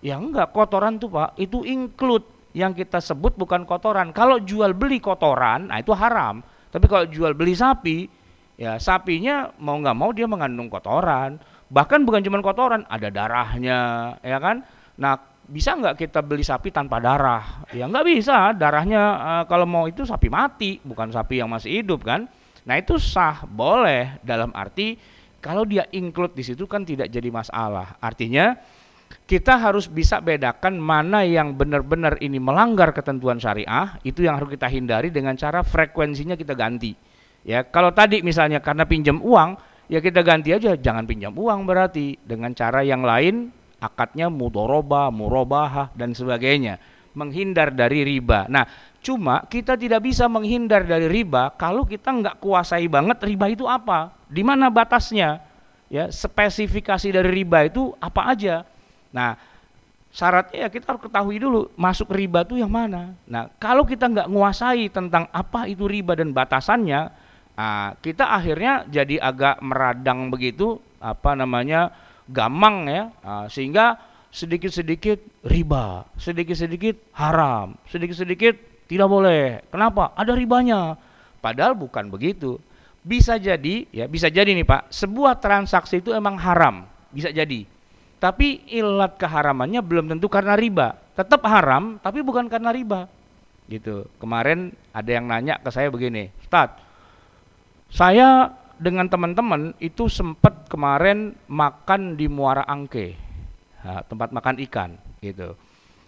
Ya enggak, kotoran tuh pak, itu include yang kita sebut bukan kotoran. Kalau jual beli kotoran, nah itu haram. Tapi kalau jual beli sapi, ya sapinya mau nggak mau dia mengandung kotoran Bahkan bukan cuma kotoran, ada darahnya, ya kan? Nah, bisa nggak kita beli sapi tanpa darah? Ya nggak bisa, darahnya uh, kalau mau itu sapi mati, bukan sapi yang masih hidup kan? Nah itu sah, boleh dalam arti kalau dia include di situ kan tidak jadi masalah. Artinya kita harus bisa bedakan mana yang benar-benar ini melanggar ketentuan syariah, itu yang harus kita hindari dengan cara frekuensinya kita ganti. Ya, kalau tadi misalnya karena pinjam uang, ya kita ganti aja jangan pinjam uang berarti dengan cara yang lain akadnya mudoroba, murobahah dan sebagainya menghindar dari riba. Nah cuma kita tidak bisa menghindar dari riba kalau kita nggak kuasai banget riba itu apa, di mana batasnya, ya spesifikasi dari riba itu apa aja. Nah syaratnya ya kita harus ketahui dulu masuk riba itu yang mana. Nah kalau kita nggak menguasai tentang apa itu riba dan batasannya, Nah, kita akhirnya jadi agak meradang begitu, apa namanya, gamang ya, nah, sehingga sedikit-sedikit riba, sedikit-sedikit haram, sedikit-sedikit tidak boleh. Kenapa? Ada ribanya. Padahal bukan begitu. Bisa jadi, ya bisa jadi nih Pak, sebuah transaksi itu emang haram, bisa jadi. Tapi ilat keharamannya belum tentu karena riba. Tetap haram, tapi bukan karena riba. Gitu. Kemarin ada yang nanya ke saya begini, Ustadz, saya dengan teman-teman itu sempat kemarin makan di Muara Angke, tempat makan ikan gitu.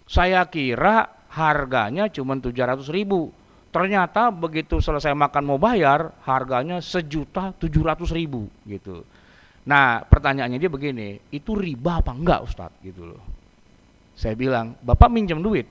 Saya kira harganya cuma 700 ribu. Ternyata begitu selesai makan mau bayar, harganya sejuta tujuh ratus ribu gitu. Nah pertanyaannya dia begini, itu riba apa enggak Ustadz gitu loh. Saya bilang, Bapak minjem duit?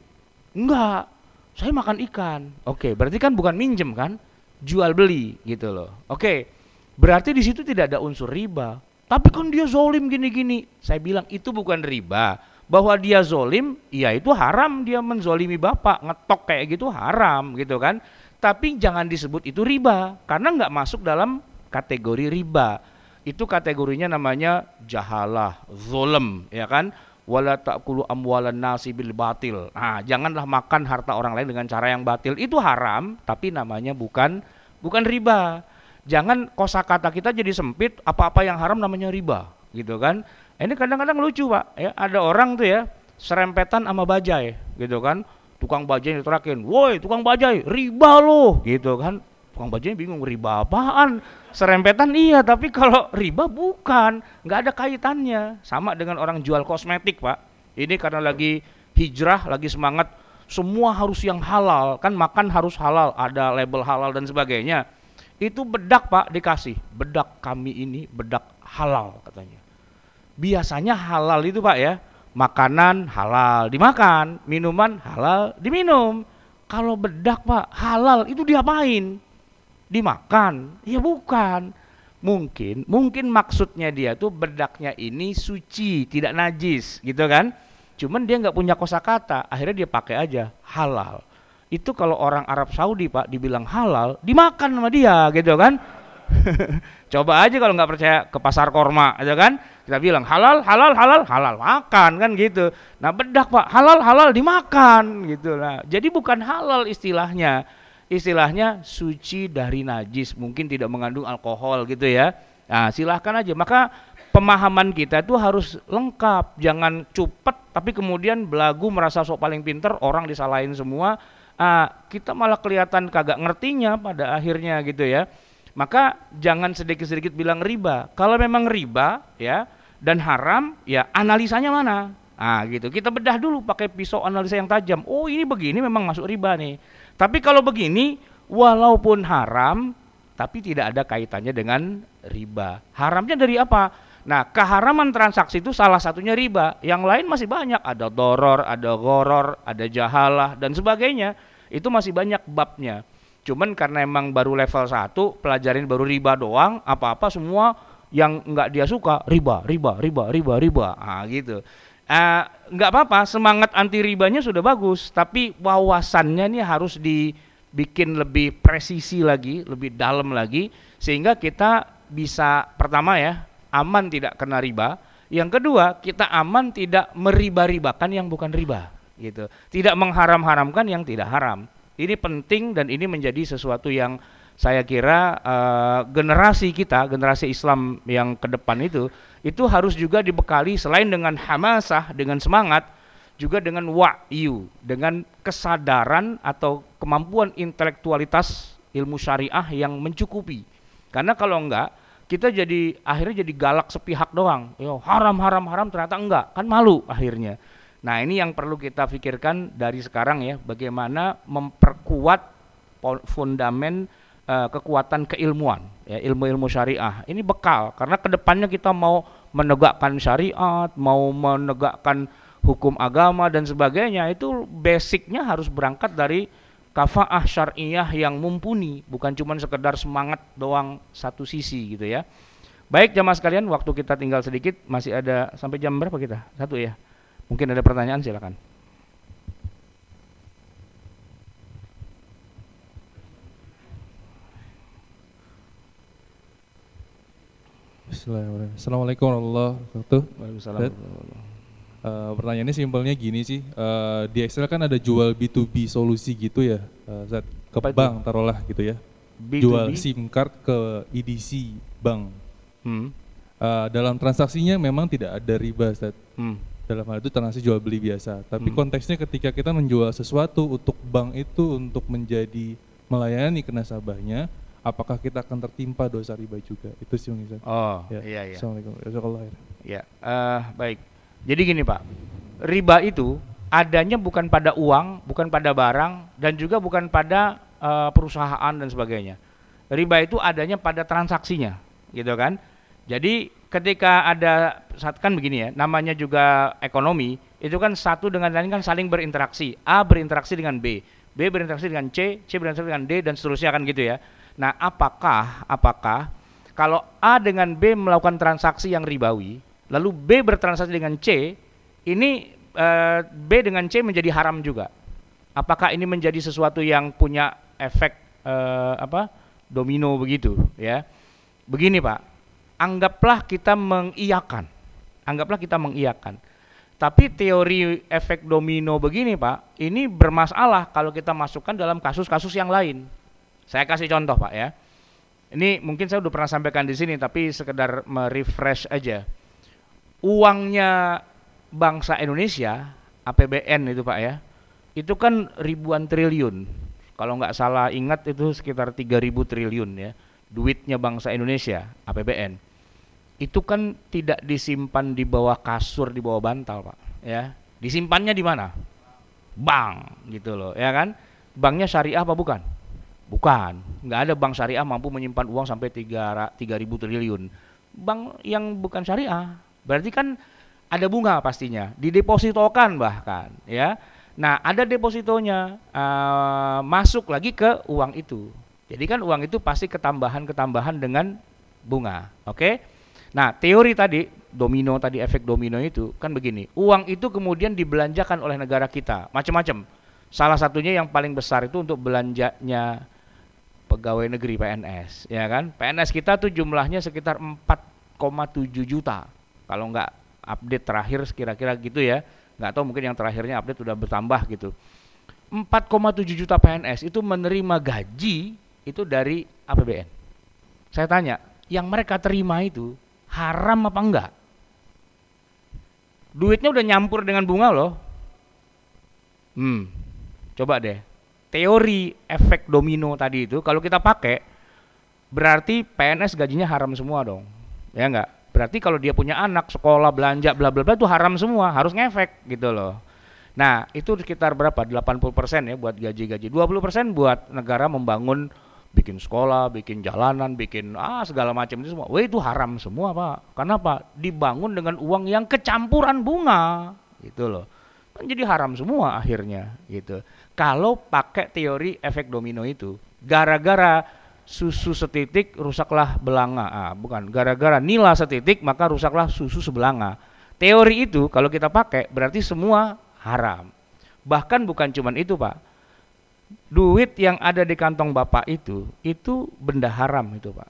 Enggak, saya makan ikan. Oke, berarti kan bukan minjem kan? jual beli gitu loh. Oke, berarti di situ tidak ada unsur riba. Tapi kan dia zolim gini-gini. Saya bilang itu bukan riba. Bahwa dia zolim, ya itu haram dia menzolimi bapak. Ngetok kayak gitu haram gitu kan. Tapi jangan disebut itu riba. Karena nggak masuk dalam kategori riba. Itu kategorinya namanya jahalah, zolem, ya kan wala ta'kulu amwalan nasi bil batil. Nah, janganlah makan harta orang lain dengan cara yang batil. Itu haram, tapi namanya bukan bukan riba. Jangan kosakata kita jadi sempit, apa-apa yang haram namanya riba, gitu kan? Ini kadang-kadang lucu, Pak. Ya, ada orang tuh ya, serempetan sama bajai, gitu kan? Tukang bajai diterakin, "Woi, tukang bajai, riba loh." Gitu kan? Tukang bajai bingung, riba apaan? Serempetan iya, tapi kalau riba bukan, nggak ada kaitannya. Sama dengan orang jual kosmetik, Pak. Ini karena lagi hijrah, lagi semangat, semua harus yang halal, kan makan harus halal, ada label halal dan sebagainya. Itu bedak, Pak, dikasih. Bedak kami ini bedak halal katanya. Biasanya halal itu, Pak ya, makanan halal dimakan, minuman halal diminum. Kalau bedak, Pak, halal itu diapain? dimakan? Ya bukan. Mungkin, mungkin maksudnya dia tuh bedaknya ini suci, tidak najis, gitu kan? Cuman dia nggak punya kosakata, akhirnya dia pakai aja halal. Itu kalau orang Arab Saudi pak dibilang halal, dimakan sama dia, gitu kan? (laughs) Coba aja kalau nggak percaya ke pasar korma, gitu kan? Kita bilang halal, halal, halal, halal makan kan gitu. Nah bedak pak halal, halal dimakan gitu lah. Jadi bukan halal istilahnya istilahnya suci dari najis, mungkin tidak mengandung alkohol gitu ya. Nah, silahkan aja. Maka pemahaman kita itu harus lengkap, jangan cupet tapi kemudian belagu merasa sok paling pinter, orang disalahin semua. Ah, kita malah kelihatan kagak ngertinya pada akhirnya gitu ya. Maka jangan sedikit-sedikit bilang riba. Kalau memang riba ya dan haram, ya analisanya mana? Ah gitu. Kita bedah dulu pakai pisau analisa yang tajam. Oh, ini begini memang masuk riba nih. Tapi kalau begini, walaupun haram, tapi tidak ada kaitannya dengan riba. Haramnya dari apa? Nah, keharaman transaksi itu salah satunya riba. Yang lain masih banyak, ada doror, ada goror, ada jahalah dan sebagainya. Itu masih banyak babnya. Cuman karena emang baru level 1, pelajarin baru riba doang, apa-apa semua yang nggak dia suka riba, riba, riba, riba, riba. Ah gitu. Uh, nggak apa-apa, semangat anti ribanya sudah bagus, tapi wawasannya ini harus dibikin lebih presisi lagi, lebih dalam lagi, sehingga kita bisa pertama ya aman tidak kena riba. Yang kedua, kita aman tidak meriba-ribakan yang bukan riba, gitu. Tidak mengharam-haramkan yang tidak haram. Ini penting dan ini menjadi sesuatu yang saya kira uh, generasi kita, generasi Islam yang ke depan itu, itu harus juga dibekali selain dengan hamasah, dengan semangat, juga dengan wa'yu, dengan kesadaran atau kemampuan intelektualitas ilmu syariah yang mencukupi. Karena kalau enggak, kita jadi akhirnya jadi galak sepihak doang. Yo, haram haram haram ternyata enggak, kan malu akhirnya. Nah, ini yang perlu kita pikirkan dari sekarang ya, bagaimana memperkuat fundamen uh, kekuatan keilmuan, ya, ilmu-ilmu syariah. Ini bekal karena ke depannya kita mau menegakkan syariat, mau menegakkan hukum agama dan sebagainya itu basicnya harus berangkat dari kafaah syariah yang mumpuni, bukan cuma sekedar semangat doang satu sisi gitu ya. Baik jamaah sekalian, waktu kita tinggal sedikit, masih ada sampai jam berapa kita? Satu ya. Mungkin ada pertanyaan silakan. Assalamualaikum warahmatullahi wabarakatuh. Waalaikumsalam. Uh, pertanyaannya simpelnya gini sih, uh, di Excel kan ada jual B2B solusi gitu ya, uh, Zat, ke Apa bank taruhlah gitu ya. B2B? Jual SIM card ke EDC bank. Hmm. Uh, dalam transaksinya memang tidak ada riba, Zat. Hmm. Dalam hal itu transaksi jual beli biasa. Tapi hmm. konteksnya ketika kita menjual sesuatu untuk bank itu untuk menjadi melayani ke nasabahnya, apakah kita akan tertimpa dosa riba juga? Itu sih Zat. Oh, ya. iya iya. Assalamualaikum. Ya, uh, baik. Jadi gini Pak, riba itu adanya bukan pada uang, bukan pada barang, dan juga bukan pada uh, perusahaan dan sebagainya. Riba itu adanya pada transaksinya, gitu kan? Jadi ketika ada saat kan begini ya, namanya juga ekonomi, itu kan satu dengan lain kan saling berinteraksi. A berinteraksi dengan B, B berinteraksi dengan C, C berinteraksi dengan D dan seterusnya kan gitu ya. Nah, apakah apakah kalau A dengan B melakukan transaksi yang ribawi, lalu B bertransaksi dengan C, ini uh, B dengan C menjadi haram juga. Apakah ini menjadi sesuatu yang punya efek uh, apa domino begitu ya? Begini Pak, anggaplah kita mengiyakan, anggaplah kita mengiyakan. Tapi teori efek domino begini Pak, ini bermasalah kalau kita masukkan dalam kasus-kasus yang lain. Saya kasih contoh Pak ya. Ini mungkin saya sudah pernah sampaikan di sini, tapi sekedar merefresh aja uangnya bangsa Indonesia, APBN itu Pak ya, itu kan ribuan triliun. Kalau nggak salah ingat itu sekitar 3000 triliun ya, duitnya bangsa Indonesia, APBN. Itu kan tidak disimpan di bawah kasur, di bawah bantal Pak, ya. Disimpannya di mana? Bank gitu loh, ya kan? Banknya syariah apa bukan? Bukan, nggak ada bank syariah mampu menyimpan uang sampai 3, 3000 triliun. Bank yang bukan syariah, Berarti kan ada bunga pastinya, didepositokan bahkan ya. Nah, ada depositonya uh, masuk lagi ke uang itu. Jadi kan uang itu pasti ketambahan-ketambahan dengan bunga. Oke? Okay? Nah, teori tadi domino tadi efek domino itu kan begini. Uang itu kemudian dibelanjakan oleh negara kita, macam-macam. Salah satunya yang paling besar itu untuk belanjanya pegawai negeri PNS, ya kan? PNS kita tuh jumlahnya sekitar 4,7 juta kalau nggak update terakhir kira-kira gitu ya nggak tahu mungkin yang terakhirnya update sudah bertambah gitu 4,7 juta PNS itu menerima gaji itu dari APBN saya tanya yang mereka terima itu haram apa enggak duitnya udah nyampur dengan bunga loh hmm coba deh teori efek domino tadi itu kalau kita pakai berarti PNS gajinya haram semua dong ya enggak Berarti kalau dia punya anak, sekolah, belanja, bla bla bla itu haram semua, harus ngefek gitu loh. Nah, itu sekitar berapa? 80% ya buat gaji-gaji. 20% buat negara membangun bikin sekolah, bikin jalanan, bikin ah segala macam itu semua. Wah itu haram semua pak. Kenapa? Dibangun dengan uang yang kecampuran bunga, gitu loh. Kan jadi haram semua akhirnya, gitu. Kalau pakai teori efek domino itu, gara-gara susu setitik rusaklah belanga, ah, bukan. Gara-gara nila setitik maka rusaklah susu sebelanga. Teori itu kalau kita pakai berarti semua haram. Bahkan bukan cuma itu pak, duit yang ada di kantong bapak itu itu benda haram itu pak.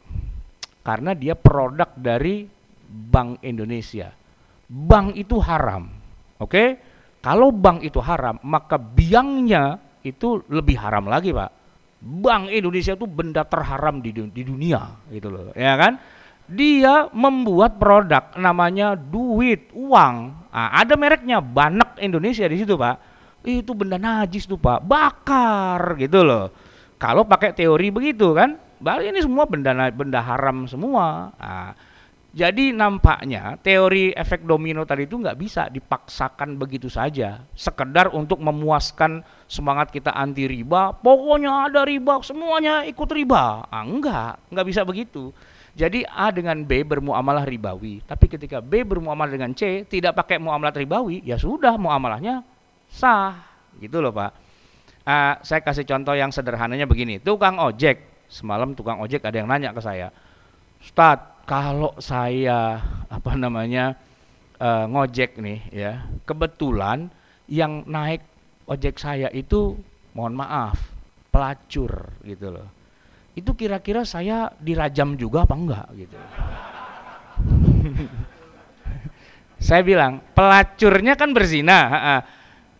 Karena dia produk dari Bank Indonesia. Bank itu haram oke? Kalau bank itu haram maka biangnya itu lebih haram lagi pak. Bank Indonesia itu benda terharam di, di dunia gitu loh ya kan? Dia membuat produk namanya duit uang. Nah, ada mereknya Banak Indonesia di situ pak itu benda najis tuh pak. Bakar gitu loh. Kalau pakai teori begitu kan? Berarti ini semua benda benda haram semua. Nah, jadi nampaknya teori efek domino tadi itu nggak bisa dipaksakan begitu saja. Sekedar untuk memuaskan semangat kita anti riba. Pokoknya ada riba semuanya ikut riba. Ah, enggak nggak bisa begitu. Jadi A dengan B bermuamalah ribawi. Tapi ketika B bermuamalah dengan C tidak pakai muamalah ribawi ya sudah muamalahnya sah. Gitu loh pak. Uh, saya kasih contoh yang sederhananya begini. Tukang ojek. Semalam tukang ojek ada yang nanya ke saya Ustadz kalau saya apa namanya uh, ngojek nih ya kebetulan yang naik ojek saya itu mohon maaf pelacur gitu loh. Itu kira-kira saya dirajam juga apa enggak gitu. (laughs) Saya bilang pelacurnya kan berzina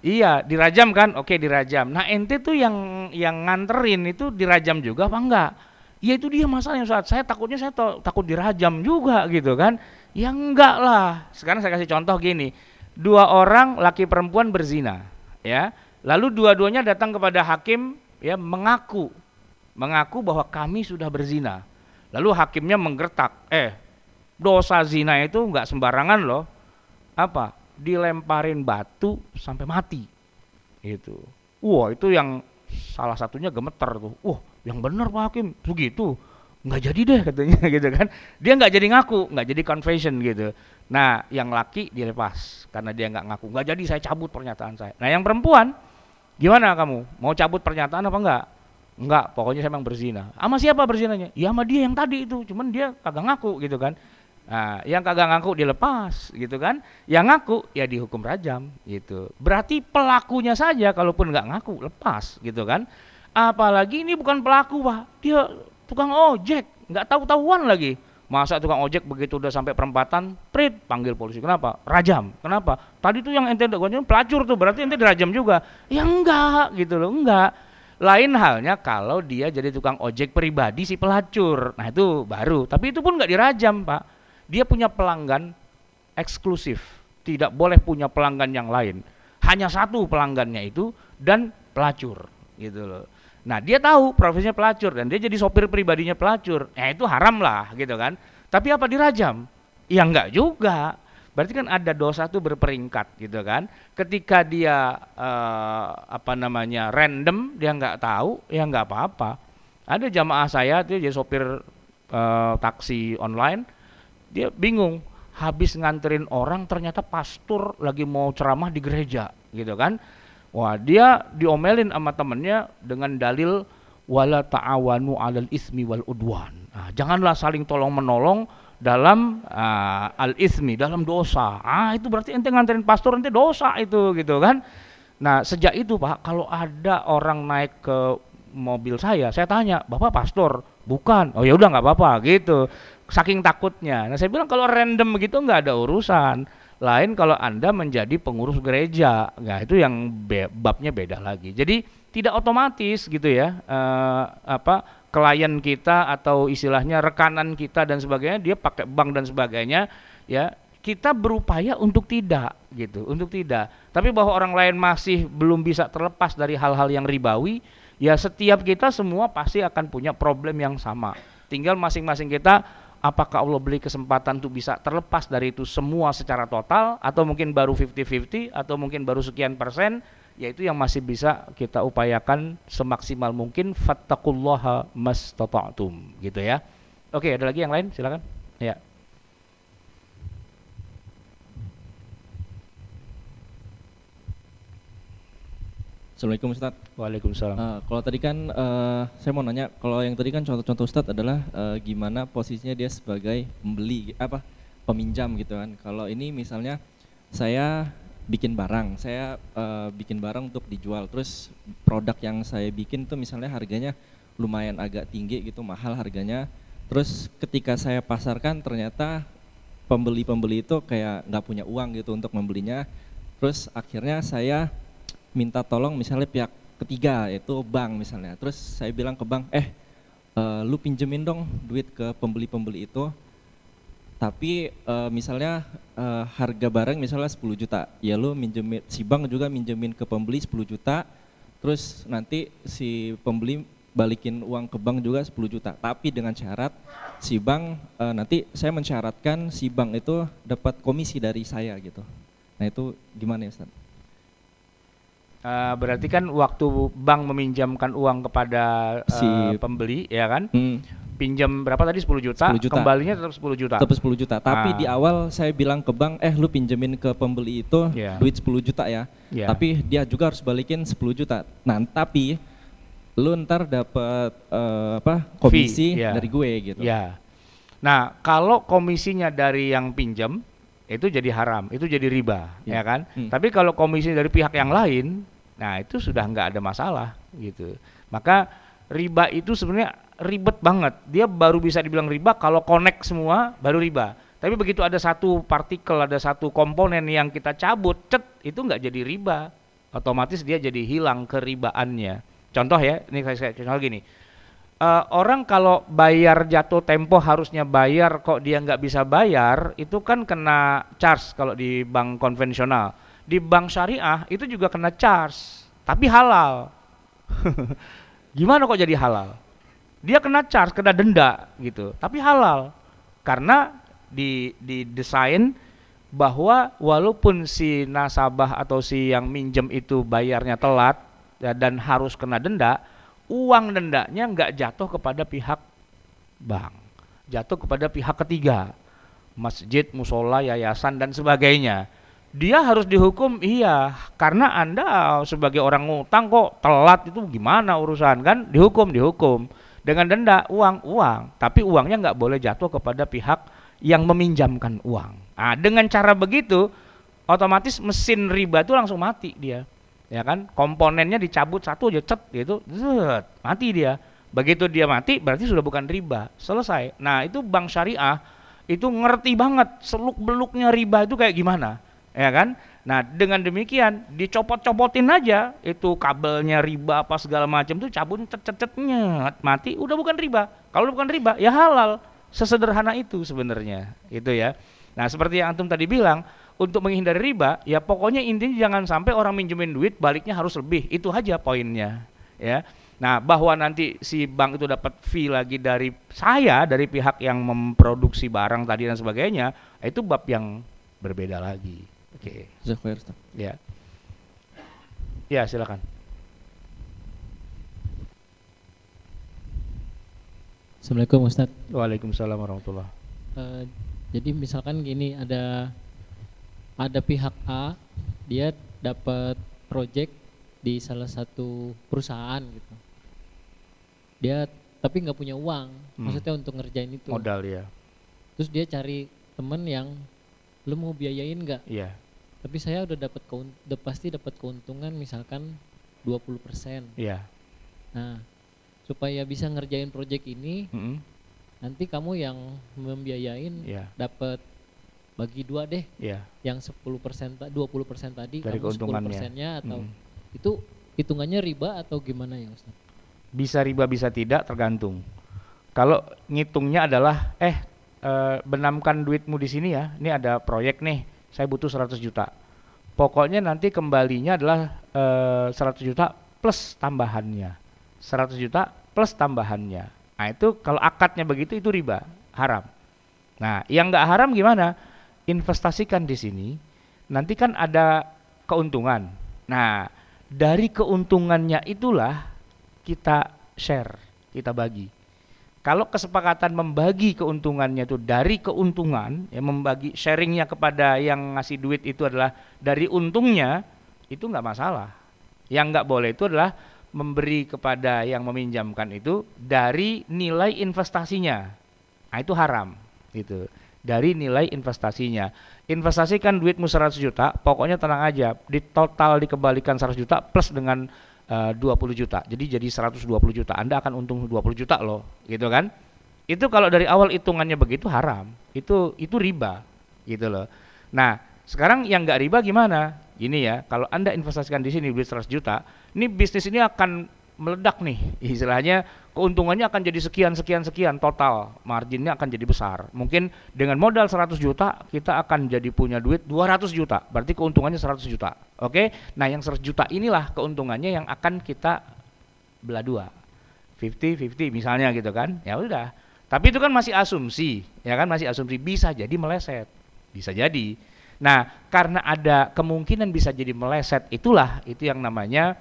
Iya, dirajam kan? Oke, dirajam. Nah, ente tuh yang yang nganterin itu dirajam juga apa enggak? Ya itu dia masalahnya saat saya takutnya saya takut dirajam juga gitu kan. Ya enggak lah. Sekarang saya kasih contoh gini. Dua orang laki perempuan berzina, ya. Lalu dua-duanya datang kepada hakim ya mengaku mengaku bahwa kami sudah berzina. Lalu hakimnya menggertak, "Eh, dosa zina itu enggak sembarangan loh." Apa? Dilemparin batu sampai mati. Itu. Wah, itu yang salah satunya gemeter tuh. Wah, yang benar Pak Hakim, begitu. Nggak jadi deh katanya (laughs) gitu kan. Dia nggak jadi ngaku, nggak jadi confession gitu. Nah, yang laki dilepas karena dia nggak ngaku. Nggak jadi saya cabut pernyataan saya. Nah, yang perempuan gimana kamu? Mau cabut pernyataan apa enggak? Enggak, pokoknya saya memang berzina. Sama siapa berzinanya? Ya sama dia yang tadi itu, cuman dia kagak ngaku gitu kan. Nah, yang kagak ngaku dilepas gitu kan. Yang ngaku ya dihukum rajam gitu. Berarti pelakunya saja kalaupun nggak ngaku lepas gitu kan. Apalagi ini bukan pelaku, Pak. Dia tukang ojek, nggak tahu-tahuan lagi. Masa tukang ojek begitu udah sampai perempatan, prit panggil polisi. Kenapa? Rajam. Kenapa? Tadi tuh yang ente pelacur tuh, berarti ente dirajam juga. Ya enggak gitu loh, enggak. Lain halnya kalau dia jadi tukang ojek pribadi si pelacur. Nah, itu baru. Tapi itu pun nggak dirajam, Pak dia punya pelanggan eksklusif, tidak boleh punya pelanggan yang lain. Hanya satu pelanggannya itu dan pelacur, gitu loh. Nah, dia tahu profesinya pelacur dan dia jadi sopir pribadinya pelacur. Ya itu haram lah, gitu kan. Tapi apa dirajam? Ya enggak juga. Berarti kan ada dosa tuh berperingkat gitu kan. Ketika dia uh, apa namanya random, dia nggak tahu, ya nggak apa-apa. Ada jamaah saya dia jadi sopir uh, taksi online, dia bingung. Habis nganterin orang ternyata pastor lagi mau ceramah di gereja gitu kan? Wah dia diomelin sama temennya dengan dalil wala ta'awanu 'alal ismi wal udwan. Nah, janganlah saling tolong menolong dalam uh, al ismi dalam dosa. Ah itu berarti ente nganterin pastor ente dosa itu gitu kan? Nah sejak itu pak kalau ada orang naik ke mobil saya saya tanya bapak pastor bukan? Oh ya udah nggak apa-apa gitu saking takutnya. Nah saya bilang kalau random begitu nggak ada urusan. Lain kalau anda menjadi pengurus gereja, nah itu yang be babnya beda lagi. Jadi tidak otomatis gitu ya, uh, apa klien kita atau istilahnya rekanan kita dan sebagainya dia pakai bank dan sebagainya, ya kita berupaya untuk tidak gitu, untuk tidak. Tapi bahwa orang lain masih belum bisa terlepas dari hal-hal yang ribawi, ya setiap kita semua pasti akan punya problem yang sama. Tinggal masing-masing kita apakah Allah beri kesempatan untuk bisa terlepas dari itu semua secara total atau mungkin baru 50-50 atau mungkin baru sekian persen yaitu yang masih bisa kita upayakan semaksimal mungkin fattaqullaha mastata'tum gitu ya. Oke, ada lagi yang lain? Silakan. Ya. Assalamualaikum Ustaz. Waalaikumsalam. Uh, kalau tadi kan uh, saya mau nanya, kalau yang tadi kan contoh-contoh Ustaz adalah uh, gimana posisinya dia sebagai pembeli apa peminjam gitu kan. Kalau ini misalnya saya bikin barang, saya uh, bikin barang untuk dijual, terus produk yang saya bikin tuh misalnya harganya lumayan agak tinggi gitu, mahal harganya. Terus ketika saya pasarkan ternyata pembeli-pembeli itu kayak nggak punya uang gitu untuk membelinya. Terus akhirnya saya minta tolong misalnya pihak ketiga yaitu bank misalnya. Terus saya bilang ke bank, eh uh, lu pinjemin dong duit ke pembeli-pembeli itu. Tapi uh, misalnya uh, harga barang misalnya 10 juta, ya lu minjemin si bank juga minjemin ke pembeli 10 juta. Terus nanti si pembeli balikin uang ke bank juga 10 juta. Tapi dengan syarat si bank uh, nanti saya mensyaratkan si bank itu dapat komisi dari saya gitu. Nah itu gimana ya Ustaz? Uh, berarti kan waktu bank meminjamkan uang kepada uh, si pembeli ya kan? Hmm. Pinjam berapa tadi 10 juta, 10 juta. Kembalinya tetap 10 juta. Tetap 10 juta. Tapi ah. di awal saya bilang ke bank, "Eh, lu pinjemin ke pembeli itu yeah. duit 10 juta ya." Yeah. Tapi dia juga harus balikin 10 juta. Nah, tapi lu ntar dapat uh, apa? komisi Fee, yeah. dari gue gitu. Yeah. Nah, kalau komisinya dari yang pinjam itu jadi haram, itu jadi riba, yeah. ya kan? Hmm. Tapi kalau komisi dari pihak yang lain Nah, itu sudah nggak ada masalah gitu. Maka riba itu sebenarnya ribet banget. Dia baru bisa dibilang riba kalau connect semua baru riba. Tapi begitu ada satu partikel, ada satu komponen yang kita cabut, cet, itu nggak jadi riba. Otomatis dia jadi hilang keribaannya. Contoh ya, ini saya, saya contoh gini. Uh, orang kalau bayar jatuh tempo harusnya bayar kok dia nggak bisa bayar, itu kan kena charge kalau di bank konvensional di bank syariah itu juga kena charge, tapi halal. (laughs) Gimana kok jadi halal? Dia kena charge, kena denda gitu, tapi halal. Karena di desain bahwa walaupun si nasabah atau si yang minjem itu bayarnya telat ya, dan harus kena denda, uang dendanya nggak jatuh kepada pihak bank, jatuh kepada pihak ketiga, masjid, musola, yayasan dan sebagainya dia harus dihukum iya. Karena anda sebagai orang ngutang kok telat itu gimana urusan kan? Dihukum dihukum. Dengan denda uang uang. Tapi uangnya nggak boleh jatuh kepada pihak yang meminjamkan uang. Nah dengan cara begitu otomatis mesin riba itu langsung mati dia. Ya kan? Komponennya dicabut satu aja cet gitu. Zet, mati dia. Begitu dia mati berarti sudah bukan riba. Selesai. Nah itu bank syariah itu ngerti banget seluk beluknya riba itu kayak gimana ya kan? Nah, dengan demikian dicopot-copotin aja itu kabelnya riba apa segala macam tuh cabut cet mati udah bukan riba. Kalau bukan riba ya halal. Sesederhana itu sebenarnya. Itu ya. Nah, seperti yang antum tadi bilang, untuk menghindari riba ya pokoknya intinya jangan sampai orang minjemin duit baliknya harus lebih. Itu aja poinnya, ya. Nah, bahwa nanti si bank itu dapat fee lagi dari saya, dari pihak yang memproduksi barang tadi dan sebagainya, itu bab yang berbeda lagi. Oke. Okay. Ya. Ya, silakan. Assalamualaikum Ustaz. Waalaikumsalam warahmatullah. Uh, jadi misalkan gini ada ada pihak A dia dapat project di salah satu perusahaan gitu. Dia tapi nggak punya uang, hmm. maksudnya untuk ngerjain itu. Modal ya. Terus dia cari temen yang lu mau biayain nggak? Iya tapi saya udah dapat udah pasti dapat keuntungan misalkan 20% iya nah supaya bisa ngerjain project ini mm -hmm. nanti kamu yang membiayain yeah. dapat bagi dua deh yeah. yang 10% 20% tadi dari kamu 10 persennya atau mm. itu hitungannya riba atau gimana ya Ustaz? Bisa riba bisa tidak tergantung. Kalau ngitungnya adalah eh e, benamkan duitmu di sini ya. Ini ada proyek nih saya butuh 100 juta. Pokoknya nanti kembalinya adalah e, eh, 100 juta plus tambahannya. 100 juta plus tambahannya. Nah itu kalau akadnya begitu itu riba, haram. Nah yang nggak haram gimana? Investasikan di sini, nanti kan ada keuntungan. Nah dari keuntungannya itulah kita share, kita bagi. Kalau kesepakatan membagi keuntungannya itu dari keuntungan, ya membagi sharingnya kepada yang ngasih duit itu adalah dari untungnya, itu nggak masalah. Yang nggak boleh itu adalah memberi kepada yang meminjamkan itu dari nilai investasinya. Nah, itu haram, gitu. Dari nilai investasinya. Investasi kan duitmu 100 juta, pokoknya tenang aja, di total dikembalikan 100 juta plus dengan uh, 20 juta. Jadi jadi 120 juta. Anda akan untung 20 juta loh, gitu kan? Itu kalau dari awal hitungannya begitu haram. Itu itu riba, gitu loh. Nah, sekarang yang nggak riba gimana? Gini ya, kalau Anda investasikan di sini duit 100 juta, ini bisnis ini akan meledak nih. Istilahnya keuntungannya akan jadi sekian sekian sekian total. Marginnya akan jadi besar. Mungkin dengan modal 100 juta kita akan jadi punya duit 200 juta. Berarti keuntungannya 100 juta. Oke? Nah yang 100 juta inilah keuntungannya yang akan kita belah dua. 50-50 misalnya gitu kan? Ya udah. Tapi itu kan masih asumsi ya kan? Masih asumsi. Bisa jadi meleset. Bisa jadi. Nah karena ada kemungkinan bisa jadi meleset itulah itu yang namanya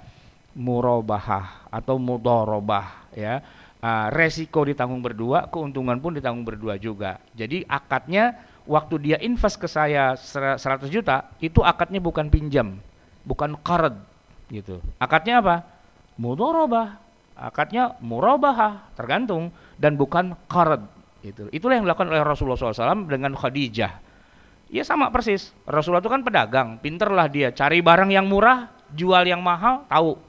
murabahah atau mudorobah ya. Uh, resiko ditanggung berdua keuntungan pun ditanggung berdua juga. Jadi akadnya waktu dia invest ke saya 100 juta itu akadnya bukan pinjam bukan qard gitu. Akadnya apa? Mudorobah akadnya murabahah tergantung dan bukan qard itu itulah yang dilakukan oleh Rasulullah SAW dengan Khadijah. Ya sama persis. Rasulullah itu kan pedagang, pinterlah dia. Cari barang yang murah, jual yang mahal, tahu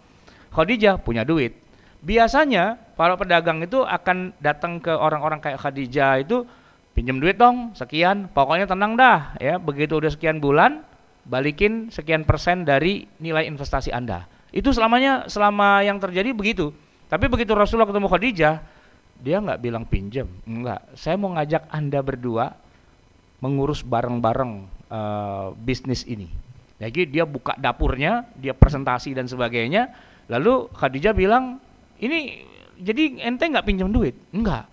Khadijah punya duit. Biasanya para pedagang itu akan datang ke orang-orang kayak Khadijah itu pinjam duit dong sekian, pokoknya tenang dah ya. Begitu udah sekian bulan balikin sekian persen dari nilai investasi Anda. Itu selamanya selama yang terjadi begitu. Tapi begitu Rasulullah ketemu Khadijah, dia nggak bilang pinjam, enggak. Saya mau ngajak Anda berdua mengurus bareng-bareng uh, bisnis ini. Jadi dia buka dapurnya, dia presentasi dan sebagainya. Lalu Khadijah bilang, ini jadi ente nggak pinjam duit? Enggak.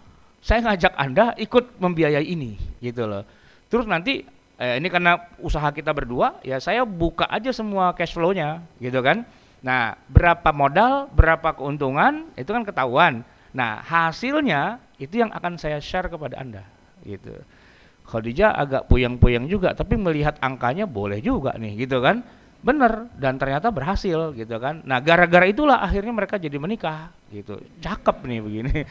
Saya ngajak Anda ikut membiayai ini, gitu loh. Terus nanti eh, ini karena usaha kita berdua, ya saya buka aja semua cash flow-nya, gitu kan. Nah, berapa modal, berapa keuntungan, itu kan ketahuan. Nah, hasilnya itu yang akan saya share kepada Anda, gitu. Khadijah agak puyeng-puyeng juga, tapi melihat angkanya boleh juga nih, gitu kan benar dan ternyata berhasil gitu kan. Nah gara-gara itulah akhirnya mereka jadi menikah gitu. Cakep nih begini. (laughs)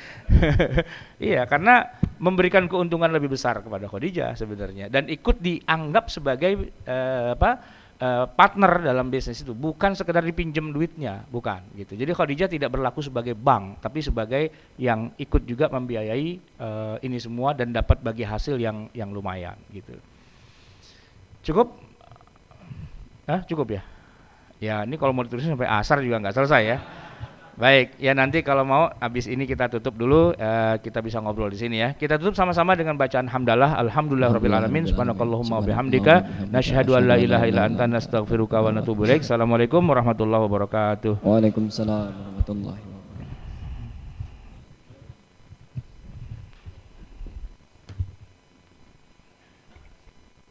Iya karena memberikan keuntungan lebih besar kepada Khadijah sebenarnya. Dan ikut dianggap sebagai uh, apa uh, partner dalam bisnis itu. Bukan sekedar dipinjam duitnya bukan gitu. Jadi Khadijah tidak berlaku sebagai bank tapi sebagai yang ikut juga membiayai uh, ini semua dan dapat bagi hasil yang yang lumayan gitu. Cukup Hah, cukup ya? Ya, ini kalau mau ditulisin sampai asar juga nggak selesai ya. Baik, ya nanti kalau mau habis ini kita tutup dulu, uh, kita bisa ngobrol di sini ya. Kita tutup sama-sama dengan bacaan hamdalah, alhamdulillah rabbil alamin, subhanakallahumma bihamdika, nasyhadu an la ilaha illa anta nastaghfiruka wa natubu ilaik. Assalamualaikum warahmatullahi wabarakatuh. Waalaikumsalam warahmatullahi wabarakatuh.